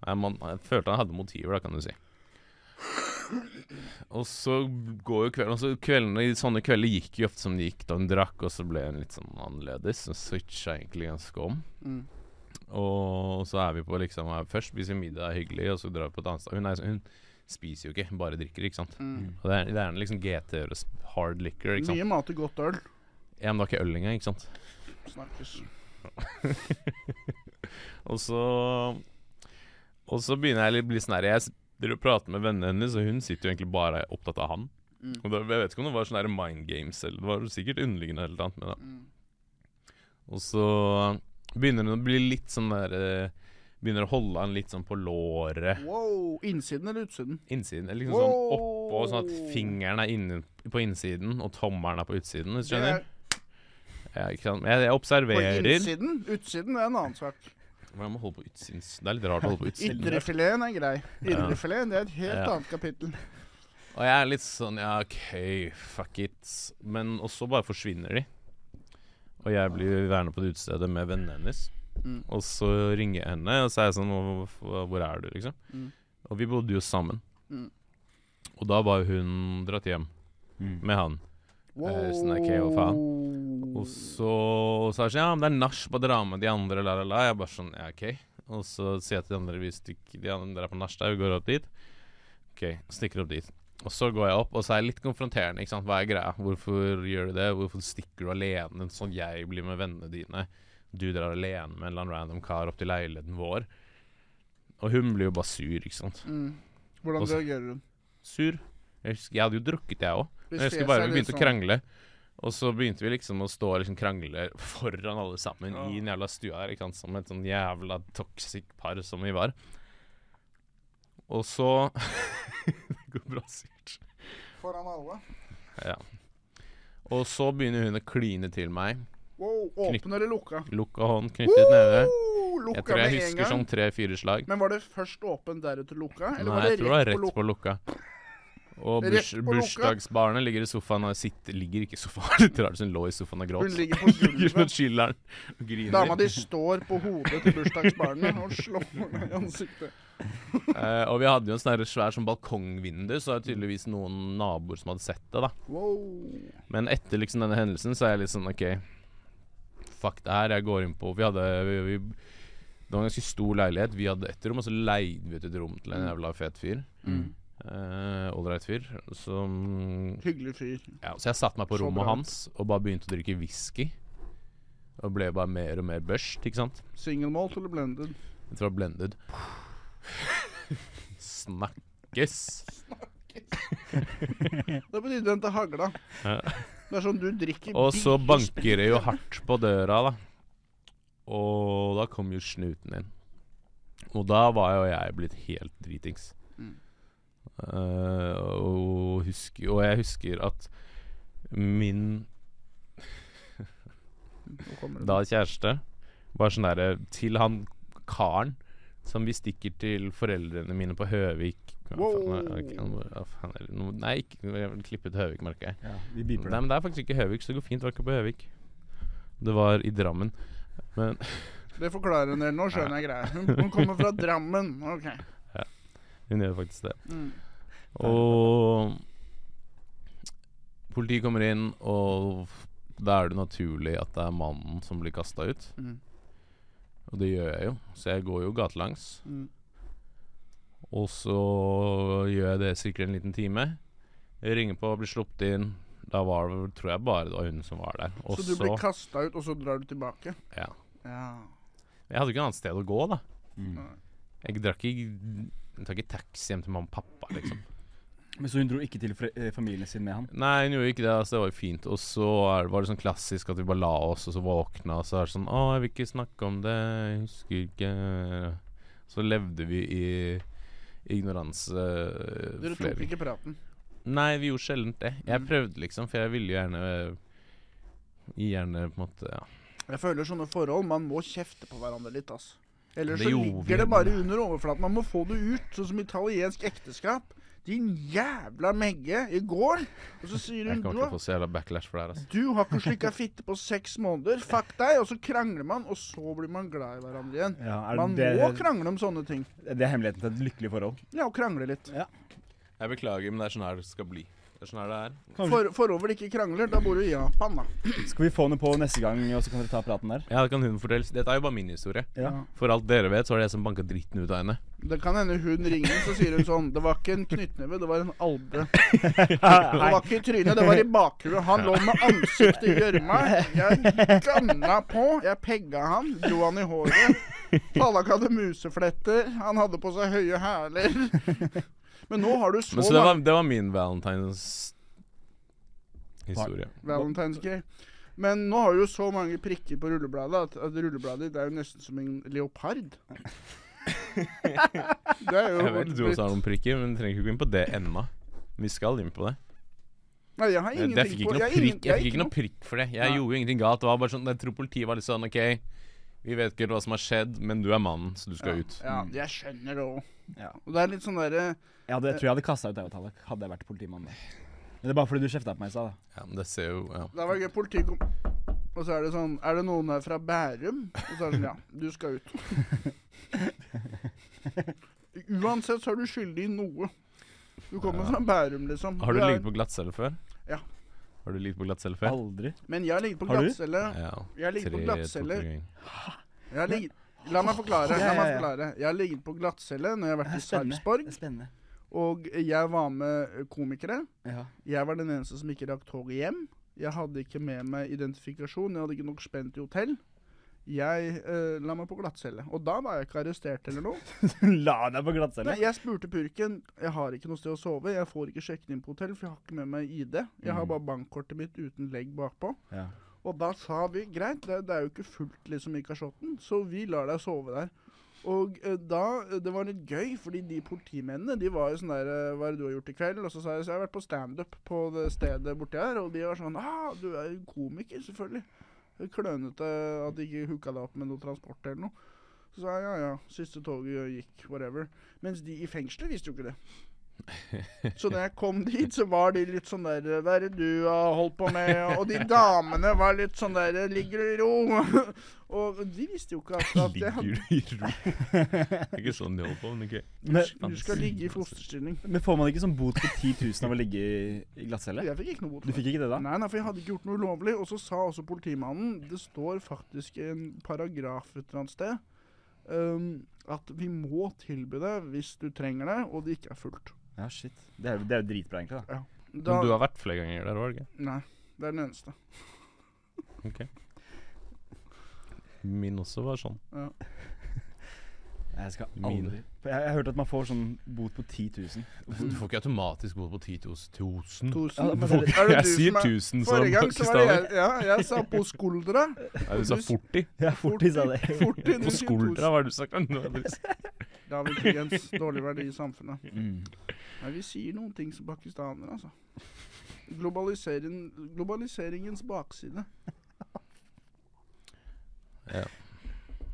Nei, man, Jeg følte han hadde motiver, da, kan du si. Og så går jo kvelden Og så kveldene sånne kvelder gikk jo ofte som de gikk da hun drakk, og så ble hun litt sånn annerledes. Og switcha egentlig ganske om. Mm. Og så er vi på liksom Først spiser vi middag, hyggelig, og så drar vi på et annet sted. Hun, er, hun spiser jo ikke, bare drikker, ikke sant. Mm. Og det er, det er liksom GT og hard liquor, ikke sant. Mye mat og godt øl. Ja, men det var ikke øl engang, ikke sant. Snakkes. Og så Og så begynner jeg å bli sånn her Jeg driver og prater med vennene hennes, og hun sitter jo egentlig bare opptatt av han. Mm. Og da, Jeg vet ikke om det var sånn mind games, eller det var sikkert underliggende eller annet med det. Mm. Og så begynner hun å bli litt sånn der eh, Begynner å holde han litt sånn på låret. Wow. Innsiden eller utsiden? Innsiden. Eller liksom sånn oppå, sånn at fingeren er inne på innsiden, og tommelen er på utsiden. Hvis du Det skjønner? er Ja, ikke sant? Jeg, jeg på innsiden. Utsiden er en annen sak. Hvordan må holde på utsiden Det er litt rart å holde på utsiden. Indrefileten er grei. Indrefileten det er et helt Ja. annet kapittel. Og jeg er litt sånn Ja, OK, fuck it. Men også bare forsvinner de. Og jeg blir værende på det utestedet med vennene hennes. Mm. Og så ringer jeg henne, og så er jeg sånn "Hvor- Hvor hvor er du, liksom? Mm. Og vi bodde jo sammen. Mm. Og da var hun dratt hjem Mm. med han. Er ok, hva faen? Og så sa jeg sånn Ja, men det er nach på dra med de andre, la, la, la. Jeg bare sånn Ja, OK. Og så sier jeg til de andre hvis de, de andre er på nach der, vi går opp dit. OK, stikker opp dit. Og så går jeg opp, og så er jeg litt konfronterende. ikke sant? Hva er greia? Hvorfor gjør du det? Hvorfor stikker du alene sånn jeg blir med vennene dine? Du drar alene med en eller annen random kar opp til leiligheten vår. Og hun blir jo bare sur, ikke sant. Mm. Hvordan Og så- reagerer hun? Sur. Jeg, husker, jeg hadde jo drukket, jeg òg. Hvis Jeg husker bare vi begynte å sånn- krangle. Og så begynte vi liksom å stå og liksom krangle foran alle sammen Ja. i den jævla stua her, ikke sant. Som et sånn jævla toxic par som vi var. Og så Det går bra, sikkert. Foran alle. Ja. Og så begynner hun å kline til meg. Wow, Åpne eller lukka? Lukka hånd, knyttet nede. Woo! Jeg tror jeg husker sånn tre-fire slag. Men var det først åpen, deretter lukka? Eller Nei, var det jeg tror det var rett på lukka. på lukka? Og burs, bursdagsbarnet ligger i sofaen og sitter Ligger ikke i sofaen, litt rart, hun lå i sofaen og gråt. Hun ligger på gulvet. og griner. Dama di står på hodet til bursdagsbarnet og slår henne i ansiktet. uh, og vi hadde jo en sånn svær sånn balkongvindu, så det er tydeligvis noen naboer som hadde sett det. da Wow. Men etter liksom denne hendelsen så er jeg litt sånn OK, fuck det her. Jeg går inn på Vi hadde vi, vi, Det var en ganske stor leilighet. Vi hadde ett rom, og så leide vi ut et rom til en jævla fet fyr. Mm. Ålreit fyr. Som Hyggelig fyr. Ja, så jeg satte meg på Så rommet bra. hans og bare begynte å drikke whisky. Og ble bare mer og mer børst, ikke sant? Single malt eller blended? Jeg tror det var blended. Snakkes. Det betyr den til hagla. Ja. Det er sånn du drikker Og så banker det jo hardt på døra, da. Og da kom jo snuten inn. Og da var jo jeg blitt helt dritings. Eh, og, husker, og jeg husker at min da kjæreste var sånn derre Til han karen som vi stikker til foreldrene mine på Høvik? Nå- Nei, ikke, jeg vil klippe ut Høvik, merker jeg. Ja, vi Nei, men Det er faktisk ikke Høvik, så det går fint. Det var ikke på Høvik. Det var i Drammen. Men Det forklarer en del. Nå skjønner jeg greia. Hun kommer fra Drammen. OK. Hun gjør faktisk det. Mm. Og politiet kommer inn, og da er det naturlig at det er mannen som blir kasta ut. Mm. Og det gjør jeg jo, så jeg går jo gatelangs. Mm. Og så gjør jeg det sikkert en liten time. Jeg ringer på blir sluppet inn. Da var det, tror jeg bare det var hun som var der. Og Så du blir kasta ut, og så drar du tilbake? Ja. Ja. Jeg hadde ikke noe annet sted å gå, da. Mm. Jeg drakk ikke Jeg tar ikke taxi hjem til mamma og pappa, liksom. Men så hun dro ikke til eh, familien sin med han? Nei, hun gjorde ikke det. Altså, det var jo fint. Og så var det sånn klassisk at vi bare la oss, og så våkna, og så er det sånn Å, jeg vil ikke snakke om det. Jeg husker ikke Så levde vi i ignoranse eh, Dere flere tok ikke praten. Nei, vi gjorde sjelden det. Jeg Mm. prøvde, liksom, for jeg ville jo gjerne Gjerne på en måte ja. Jeg føler sånne forhold Man må kjefte på hverandre litt, ass. Ellers så ligger det bare under overflaten. Man må få det ut. Sånn som italiensk ekteskap. Din jævla megge i går. Og så sier Jeg hun kommer du, til å få se backlash for det her. Altså. du har ikke slikka fitte på seks måneder. Fuck deg. Og så krangler man, og så blir man glad i hverandre igjen. Ja, er Man det, må krangle om sånne ting. det er hemmeligheten til et lykkelig forhold. Ja, å krangle litt. Ja. Jeg beklager, men det er sånn her det skal bli. Det er sånn her det er. For, forover ikke krangler, da bor du i Japan, da. Skal vi få henne på neste gang, og så kan dere ta praten der? Ja, det kan hun fortelle. Dette er jo bare min historie. Ja. For alt dere vet, så er det jeg som banka dritten ut av henne. Det kan hende hun ringer, så sier hun sånn Det var ikke en knyttneve, det var en albue. Det var ikke i trynet, det var i bakhuet. Han lå med ansiktet i gjørma. Jeg ganna på. Jeg pegga han, dro han i håret. Tallak hadde musefletter. Han hadde på seg høye hæler. Men nå har du så, Men så det var, det var min valentines historie. Valentine's Day. Men nå har du jo så mange prikker på rullebladet at, at rullebladet ditt er jo nesten som en leopard. Det er jo Jeg vet du også har noen prikker, men du trenger ikke gå inn på det ennå. Vi skal inn på det. Nei, jeg har ingenting jeg fikk ikke på noe jeg prikk, jeg jeg fikk ikke ikke noe prikk for det. Jeg Nei. gjorde jo ingenting galt. Det var bare sånn, Jeg tror politiet var litt sånn OK, vi vet ikke helt hva som har skjedd, men du er mannen, så du skal ja, ut. Ja, jeg skjønner det òg. Ja. Og det er litt sånn derre Jeg, hadde, tror jeg hadde kasta ut deg, Tallak, hadde jeg vært politimann. da. Men det er bare fordi du kjefta på meg i stad. da. Ja, men det ser jo ja. Det var gøy. Politi kom Og så er det sånn Er det noen her fra Bærum? Og så er det sånn Ja, du skal ut. Uansett så er du skyldig i noe. Du kommer fra Bærum, liksom. Har du er- ligget på glattcelle før? Har du ligget på glattcelle før? Aldri. Men jeg har ligget på Har du? glattcelle. Ja. Jeg har ligget på Tre, glattcelle. Jeg har ligget La meg forklare. La meg forklare. Jeg har ligget på glattcelle når jeg har vært i. Sarpsborg, og jeg var med komikere. Jeg var den eneste som ikke rakk toget hjem. Jeg hadde ikke med meg identifikasjon. Jeg hadde ikke nok spent i hotell. Jeg eh, la meg på glattcelle. Og da var jeg ikke arrestert eller noe. La deg på glattcelle. Nei, jeg spurte purken Jeg har ikke noe sted å sove. Jeg får ikke sjekket inn på hotell, for jeg har ikke med meg ID. Jeg har Mm. bare bankkortet mitt uten legg bakpå. Ja. Og da sa vi greit, det, det er jo ikke fullt liksom i kasjotten, så vi lar deg sove der. Og eh, da eh, Det var litt gøy, fordi de politimennene de var jo sånn der eh, Hva er det du har gjort i kveld? Og så sa jeg så jeg har vært på standup på det stedet borti her, og de var sånn Ah, du er jo komiker, selvfølgelig. Klønete at de ikke hooka deg opp med noe transport eller noe. Så sa jeg ja, ja, siste toget gikk, whatever. Mens de i fengselet visste jo ikke det. Så da jeg kom dit, så var de litt sånn der Hva er det du har holdt på med? Og de damene var litt sånn der Ligger du i ro? Og de visste jo ikke at, at jeg hadde Ligger du i ro? Det er ikke sånn de holder på, men ikke Men, Du skal ligge i fosterstilling. men får man ikke sånn bot på 10 000 av å ligge i, glattcelle? Jeg fikk ikke noe bot. Du fikk ikke det, da? Nei, nei, for jeg hadde ikke gjort noe ulovlig. Og så sa også politimannen Det står faktisk en paragraf et eller annet sted um, at vi må tilby det hvis du trenger det, og det ikke er fullt. Ja, shit. Det er, det er jo dritbra, egentlig. da. Da, Men du har vært flere ganger der, ikke? Nei, det er den eneste. Ok. Min også var sånn. Ja. Jeg skal aldri Min. Jeg jeg har hørt at man får sånn bot på 10 000. Du får ikke automatisk bot på 10 000. 1000. Tusen. Ja, men Er det Jeg du sier som er- 1000 som Forrige gang så var det pakistaner. jeg, ja, jeg sa på skuldra. Nei, du sa 40. Ja, fortis sa det. Forti, du På skuldra, hva har du sagt? Nå er det- David intelligens, dårlig verdi i samfunnet. Mm. Nei, vi sier noen ting som pakistanere, altså. Globalisering, globaliseringens bakside. Ja.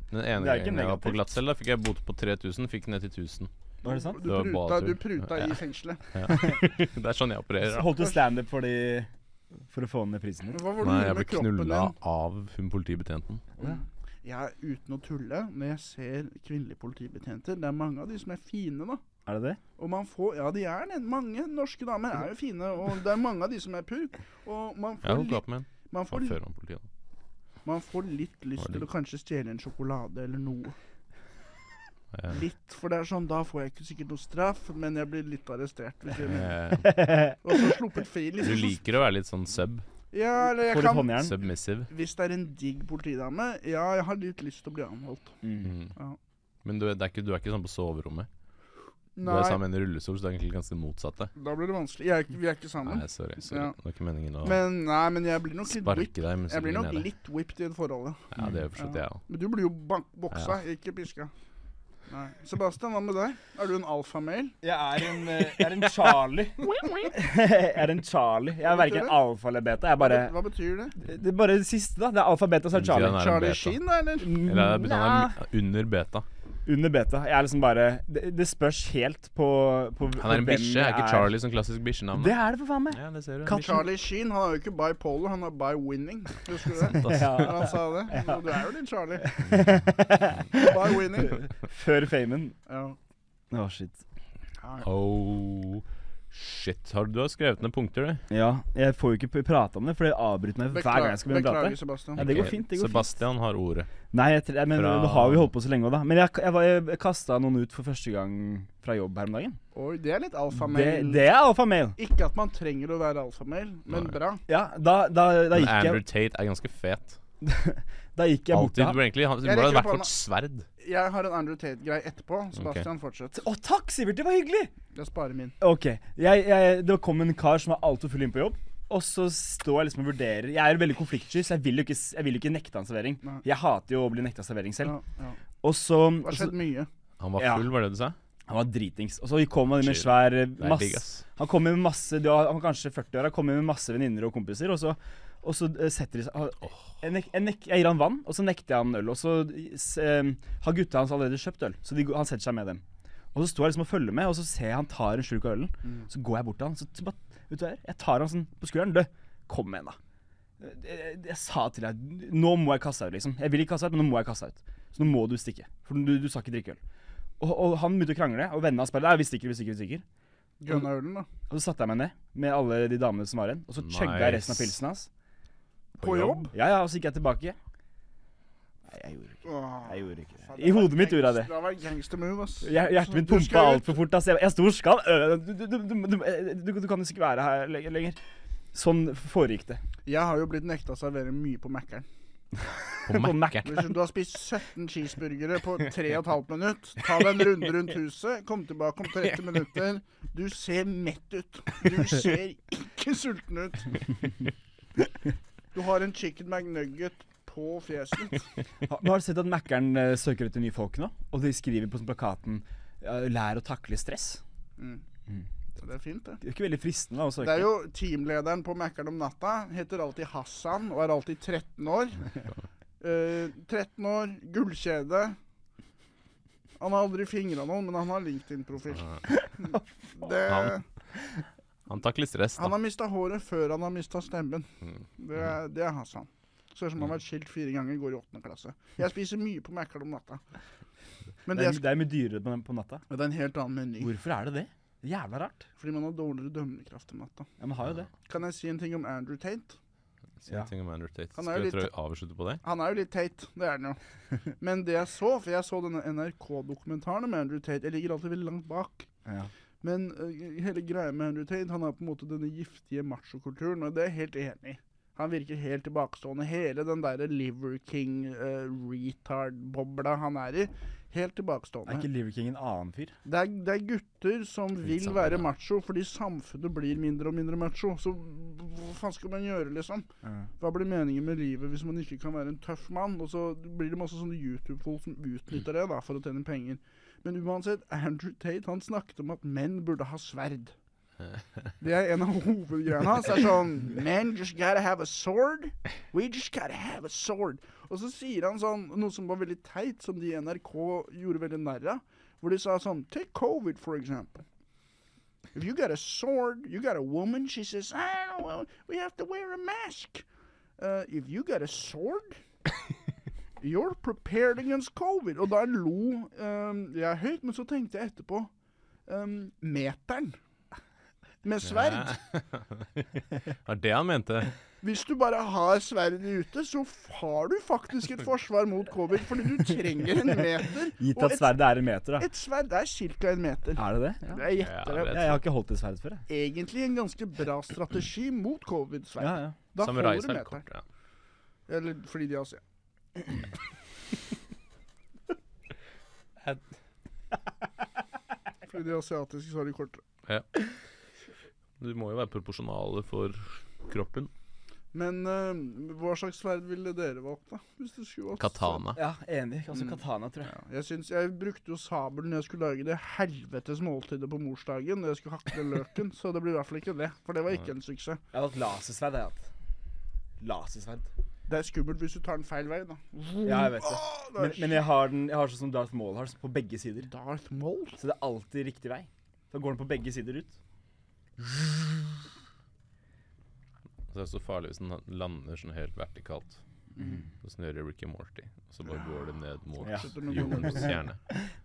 Den ene gangen jeg var på glattcelle, fikk jeg bot på 3000, fikk den ned til 1000. Var det sant? Du Det pruta, du pruta Ja. i fengselet. Ja. Det er sånn jeg opererer. Så Holdt du standup for, de- for å få ned prisen Hva var det Nei, du jeg ble knulla av hun politibetjenten. Ja. Jeg, uten å tulle, når jeg ser kvinnelige politibetjenter Det er mange av de som er fine, da. Er det det? Og man får Ja, de er det. Mange norske damer er jo fine, og det er mange av de som er purk. Og man får litt, med man får, før han politiet. man får litt lyst til å kanskje stjele en sjokolade eller noe. Ja. Litt, for det er sånn, da får jeg ikke sikkert noe straff, men jeg blir litt arrestert. Hvis jeg. Eh, Og så sluppet fri. Liksom. Du liker å være litt sånn sub. Ja, eller jeg litt kan håndjern? Submissive. Hvis det er en digg politidame, ja, jeg har litt lyst til å bli anholdt. Mm. Mm. Ja. Men du, det er ikke, du er ikke sånn på soverommet. Du Nei, er sammen med en rullestol, så det er egentlig ganske det motsatte. da blir det vanskelig. Jeg er, ikke- vi er ikke sammen. Nei, sorry. sorry. Ja. Det var ikke meningen å Men, nei, men jeg blir nok litt whipped. sparke deg mens Jeg blir nok litt whipped i det forholdet. ja. Det jo forstått Ja. jeg òg. Men du blir jo bank boksa, ikke piska. Nei. Sebastian, hva med deg? Er du en alfamail? Jeg er en, eh, jeg er en Charlie. jeg er en Charlie. Jeg er verken alfa eller beta. Jeg bare Hva betyr det? Det er bare det siste, da. Det er alfa, beta, så er Charlie. Charlie. Sheen, da, eller? Eller er han er under beta? Under beta. Jeg er liksom bare Det, det spørs helt på, på Han er en bikkje. Er ikke Charlie som klassisk bikkjenavn? Det er det, for faen meg. Ja, det ser du. Charlie Sheen han er jo ikke bipolar, han er by-winning. Husker du det? Ja. Han sa det. Ja. Du er jo litt Charlie. By-winning. Før famen. Ja. Å, shit. Oh, shit. Har du, har skrevet ned punkter, du? Ja, jeg får jo ikke prate om det, for det avbryter meg hver gang jeg skal begynne å Beklager, prate. Sebastian. Ja, det går fint. det går fint Sebastian har ordet. Nei, jeg, men Fra- nå har vi holdt på så lenge òg, da. Men jeg, jeg, jeg, jeg kasta noen ut for første gang fra jobb her om dagen. Oi, det er litt Det, alfamail. det er alfamail. Ikke at man trenger å være alfamail, men Nei. bra. Ja, da, da, da, Men gikk Andrew Tate er ganske fet. da gikk jeg bort Alltid. til ham. egentlig ha- burde ha vært for sverd. Jeg har en Andrew Tate-greie etterpå. Sebastian, fortsett. Å, takk, Sivert! Det var hyggelig! Jeg sparer min. Ok, jeg, jeg, Det kom en kar som var altfor full inn på jobb. Og så står jeg liksom og vurderer Jeg er veldig konfliktsky, så jeg vil jo ikke, jeg vil ikke nekte han servering. Nei. Jeg hater jo å bli nekta servering selv. Ja, ja. Og så, Det har skjedd mye. Han var Ja. full, var det du sa? Han var dritings. Og så kom han med Chill. svær eh, masse. Han kom med masse du har- Han var kanskje 40 år. Han kom med masse venninner og kompiser, og så, og så eh, setter de seg jeg, nek, jeg, nek, jeg gir han vann, og så nekter jeg han øl. Og så eh, har gutta hans allerede kjøpt øl, så de, han setter seg med dem. Og så står jeg liksom og følger med, og så ser jeg han tar en slurk av ølen. Så går jeg bort til han, så, så bare, vet du hva, jeg tar han sånn på skulderen. Du, kom igjen, da. Jeg, jeg, jeg sa til deg Nå må jeg kaste deg ut, liksom. Jeg vil ikke kaste deg ut, men nå må jeg kaste deg ut. Så nå må du stikke. For du, du skal ikke drikke øl. Og, og han begynte å krangle, og vennene hans bare Nei, vi stikker, vi stikker, vi stikker. Og, ølen, da. Og så satte jeg meg ned med alle de damene som var igjen, og så chugga jeg resten av pilsen hans. På jobb? Ja, ja, og så gikk jeg tilbake. Nei, jeg gjorde ikke Åh, Jeg gjorde ikke det. I hodet mitt gjorde jeg det. Det var gangster move, ass. Hjer- Hjertet mitt Du pumpa skal altfor fort. ass. Jeg, jeg sto og skalv. Øh, Du, du, du, du, du, du kan jo ikke være her le- lenger. Sånn foregikk det. Jeg har jo blitt nekta å servere mye på Mækkern. På På Mac-en. Hvis du har spist 17 cheeseburgere på 3,5 minutt, ta deg en runde rundt huset, kom tilbake om 30 minutter. Du ser mett ut. Du ser ikke sulten ut. Du har en chicken McNugget på fjeset ditt. Ha- har du sett at Mækkern uh, søker etter nye folk nå? Og de skriver på sånn plakaten uh, 'Lær å takle stress'. Mm. Mm. Det er fint, det. Det er ikke veldig fristende da, å søke. Det er jo teamlederen på Mækkern om natta. Heter alltid Hassan og er alltid 13 år. Uh, 13 år, gullkjede. Han har aldri fingra noen, men han har LinkedIn-profil. Det, Takler stress, han har mista håret før han har mista stemmen. Mm. Det er, det er Hassan. Ser ut som han har vært skilt fire ganger, går i åttende klasse. Jeg spiser mye på Mækkern om natta. Men Det det er, er, det er mye dyrere på, på natta. det er en helt annen meny. Hvorfor er det det? Jævla rart. Fordi man har dårligere dømmekraft om natta. Ja, Man har jo det. Kan jeg si en ting om Andrew Tate? Si en Ja. ting om Andrew Tate. Han er Skal vi litt- avslutte på det? Han er jo litt Tate, det er han jo. Men det jeg så, for jeg så denne NRK-dokumentaren om Andrew Tate Jeg ligger alltid veldig langt bak. Ja. Men uh, hele greia med Henry Tate, han har på en måte denne giftige machokulturen, og det er jeg helt enig i. Han virker helt tilbakestående. Hele den derre Liver King, uh, retard-bobla han er i, helt tilbakestående. Er ikke Liver King en annen fyr? Det er, det er gutter som vil sammen, være ja. macho fordi samfunnet blir mindre og mindre macho. Så hva faen skal man gjøre, liksom? Hva blir meningen med livet hvis man ikke kan være en tøff mann? Og så blir det masse sånne YouTube-folk som utnytter det da for å tjene penger. Men uansett, Andrew Tate han snakket om at menn burde ha sverd. Det er en av hovedgreiene hans. Er sånn Men just gotta have a sword. We just gotta have a sword. Og så sier han sånn noe som var veldig teit, som de i NRK gjorde veldig narr av. Hvor de sa sånn Take COVID, for example. If you got a sword, you got a woman, she says, I don't know, we have to wear a mask. Uh, if you got a sword, you're prepared against covid. Og da lo um, jeg høyt, men så tenkte jeg etterpå um, Meteren. Med sverd. Det var det han mente. Hvis du bare har sverdet ute, så har du faktisk et forsvar mot covid, fordi du trenger en meter. Gitt at et, sverdet er en meter, da. et sverd er ca. en meter. Er det det? Ja. Jeg gjetter Ja, det. Ja, jeg har ikke holdt et sverd før, jeg. Egentlig en ganske bra strategi mot covid-sverd. Ja, ja. Da Samurai holder du meteren. Ja. Eller fordi de har. Fordi de er asiatiske, så har de kortere. Du må jo være proporsjonale for kroppen. Men eh, hva slags sverd ville dere valgt, da? Hvis det skulle valgt Katana. Ja, enig. Altså Mm. katana, tror jeg. Ja, jeg, syns, jeg brukte jo sabelen når jeg skulle lage det helvetes måltidet på morsdagen. Når jeg skulle hakke løken, så det blir i hvert fall ikke det. For det var ikke en suksess. Jeg har valgt lasersverd. Jeg har hatt. Lasersverd. Det er skummelt hvis du tar den feil vei, da. Ja, jeg vet det. Men, men jeg har den Jeg har sånn som Darth Maul har, på begge sider. Darth Maul? Så det er alltid riktig vei. Da går den på begge sider ut. Så det er så farlig hvis den lander sånn helt vertikalt. Sånn som gjør i Ricky Morty. Og så bare går det ned mot Ja. Jordens kjerne.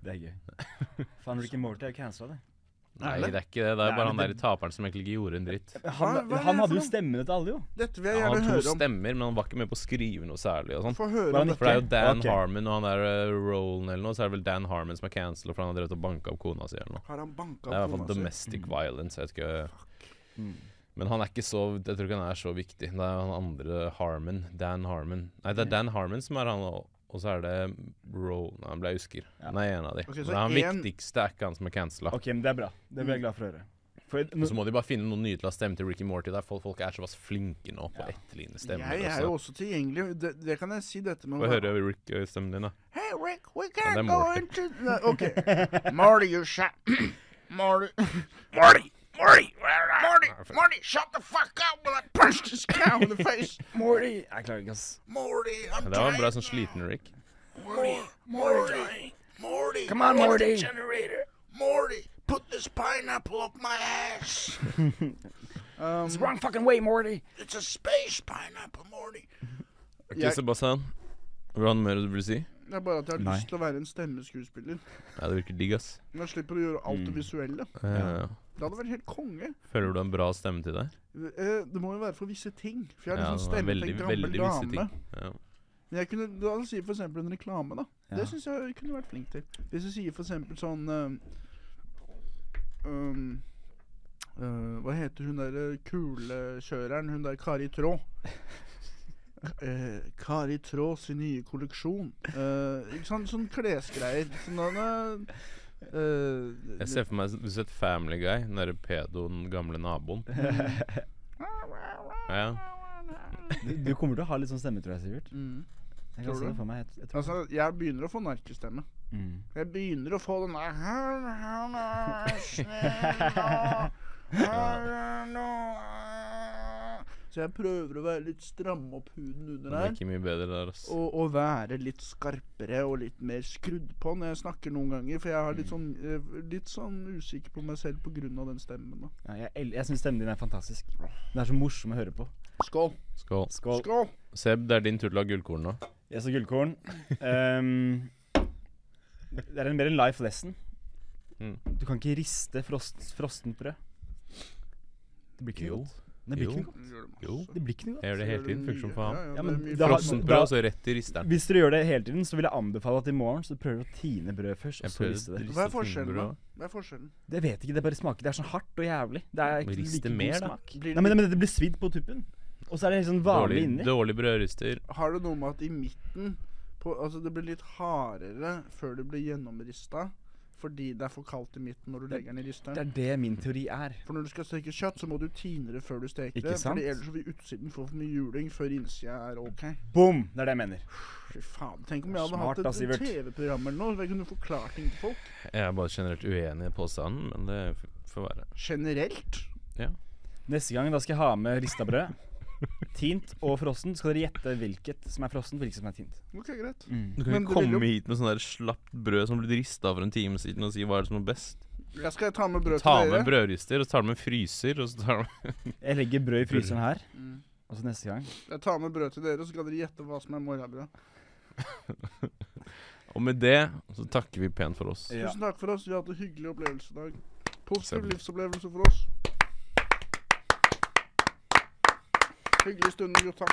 Det er gøy. Faen, Ricky Morty er jo cancela, det. Nei, det er ikke det. Det er bare han der taperen som egentlig ikke gjorde en dritt. Han, han hadde jo stemmene til alle, jo. Dette vil jeg Han gjerne har to hadde to stemmer, men han var ikke med på å skrive noe særlig og sånn. Høre han. For det er jo Dan okay. Harmon og han der uh, Roland eller noe, så er det vel Dan Harmon som er cancela for han har drevet og banka opp kona si eller noe. Har han banka Det er i hvert fall domestic mm. domestic violence. Jeg vet ikke Mm. Men han er ikke så Jeg tror ikke han er så viktig. Det er han andre Harmon. Dan Harmon. Nei, det er Dan Harmon som er han, og så er det Ro... Nei, han ble jeg husker. Ja. Nei, en av de. Ok, så men han en- viktigste er ikke han som er cancela. OK, men det er bra. Det blir jeg glad for å høre. For så må de bare finne noen nye til å stemme til Ricky Morty. Der folk, folk er såpass flinke nå på Ja. etterlignende stemmer. Jeg er jo også. tilgjengelig. Det, det kan jeg si dette med Få høre Rick uh, stemmen din, da. Hey Rick, we er can't go into the... OK. Marty, you shut Marty. Marty. Marty. Morty! Morty, shut the fuck up while I punch this cow in the face. Morty! Jeg klarer ikke, ass. Morty, I'm det var en bra sånn sliten Rick. Morty. Morty. Morty. Come on, Morty. Generator. Morty, put this pineapple up my ass. um, It's the wrong fucking way, Morty! it's a space pineapple, Morty. Ok, Jeg- Sebastian. Hva er det mer du vil si? Det er bare at jeg har Nei. lyst til å være en stemmeskuespiller. Ja, det virker digg, ass. Men jeg slipper å gjøre alt det Mm. visuelle. Eh, Det hadde vært helt konge. Føler du en bra stemme til deg? Eh, Det må jo være for visse ting. For jeg har Ja, liksom det er stemme til en gammel dame. ting. Ja. Men jeg kunne da si for eksempel en reklame, da. Ja. Det syns jeg kunne vært flink til. Hvis jeg sier for eksempel sånn um, um, øh, Hva heter hun der kulekjøreren? Hun der Kari Traa. Uh, Kari Traa sin nye kolleksjon. Uh, ikke sant? Sånn klesgreier. Sånn uh, Jeg ser for meg Du et Family Guy, den derre pedoen, gamle naboen. Ja. Du, du kommer til å ha litt sånn stemme, tror jeg, Sivert. mm. Jeg Tror kan se du? det for meg. Jeg, jeg tror Altså, jeg begynner å få narkestemme. mm. Jeg begynner å få den der Så jeg prøver å være litt stramme opp huden Det er ikke mye bedre der, altså. Og, og være litt skarpere og litt mer skrudd på når jeg snakker noen ganger. For jeg har litt sånn, eh, litt sånn usikker på meg selv pga. den stemmen. da ja, Jeg, jeg syns stemmen din er fantastisk. Den er så morsom å høre på. Skål. Skål. Skål. Skål. Seb, det er din tur til å ha gullkorn nå. Jeg sa gullkorn. Um, det er en mer en life lesson. Mm. Du kan ikke riste frost, frostent brød. Det blir ikke Jo. godt. Det blir Jo. ikke noe godt. Det Jo. Det blir ikke noe godt. Jeg gjør det hele tiden. Funker som faen. Ja, ja, Ja, det men da har- frossen. Frossent da- brød, og så rett i risteren. Hvis dere gjør det hele tiden, så vil jeg anbefale at i morgen så prøver du å tine brød først, og så prøver riste det. å Hva er forskjellen, da? Hva er forskjellen? Det vet ikke, det bare smaker Det er sånn hardt og jævlig. Det er ikke Rist like mer, god da. smak. Blir det Nei, men, men det blir svidd på tuppen. Og så er det liksom vanlig Dårlig, inni. dårlig brødrister. Har det noe med at i midten på, Altså det blir litt hardere før det blir gjennomrista fordi det er for kaldt i midten når du legger den i Det er det min teori er. For når du skal steke kjøtt, så må du tine det før du steker Ikke det. sant? Fordi ellers så vil utsiden få for mye juling før innsida er ok. Boom! Det er det jeg mener. Fy faen. Tenk om jeg hadde Smart, hatt et TV-program eller noe, så jeg kunne forklart ting til folk. Jeg er bare generelt uenig i påstanden, men det får være. Generelt. Ja. Neste gang da skal jeg ha med rista brød. Tint og frossen. Skal dere gjette hvilket som er frossen, hvilket som er tint. Ok, greit. Du kan Men ikke vil komme jo- hit med sånn der slapt brød som ble rista for en time siden og si hva er det som er best. Jeg skal ta med brød Ta til med dere. brødrister, og så tar du med fryser, og så tar du Jeg legger brød i fryseren her, Mm. og så neste gang Jeg tar med brød til dere, så skal dere gjette hva som er morgenbrød. Og med det så takker vi pent for oss. Ja. Tusen takk for oss. Vi har hatt en hyggelig opplevelse i dag. Positiv livsopplevelse for oss. Hyggelig stund, gutta.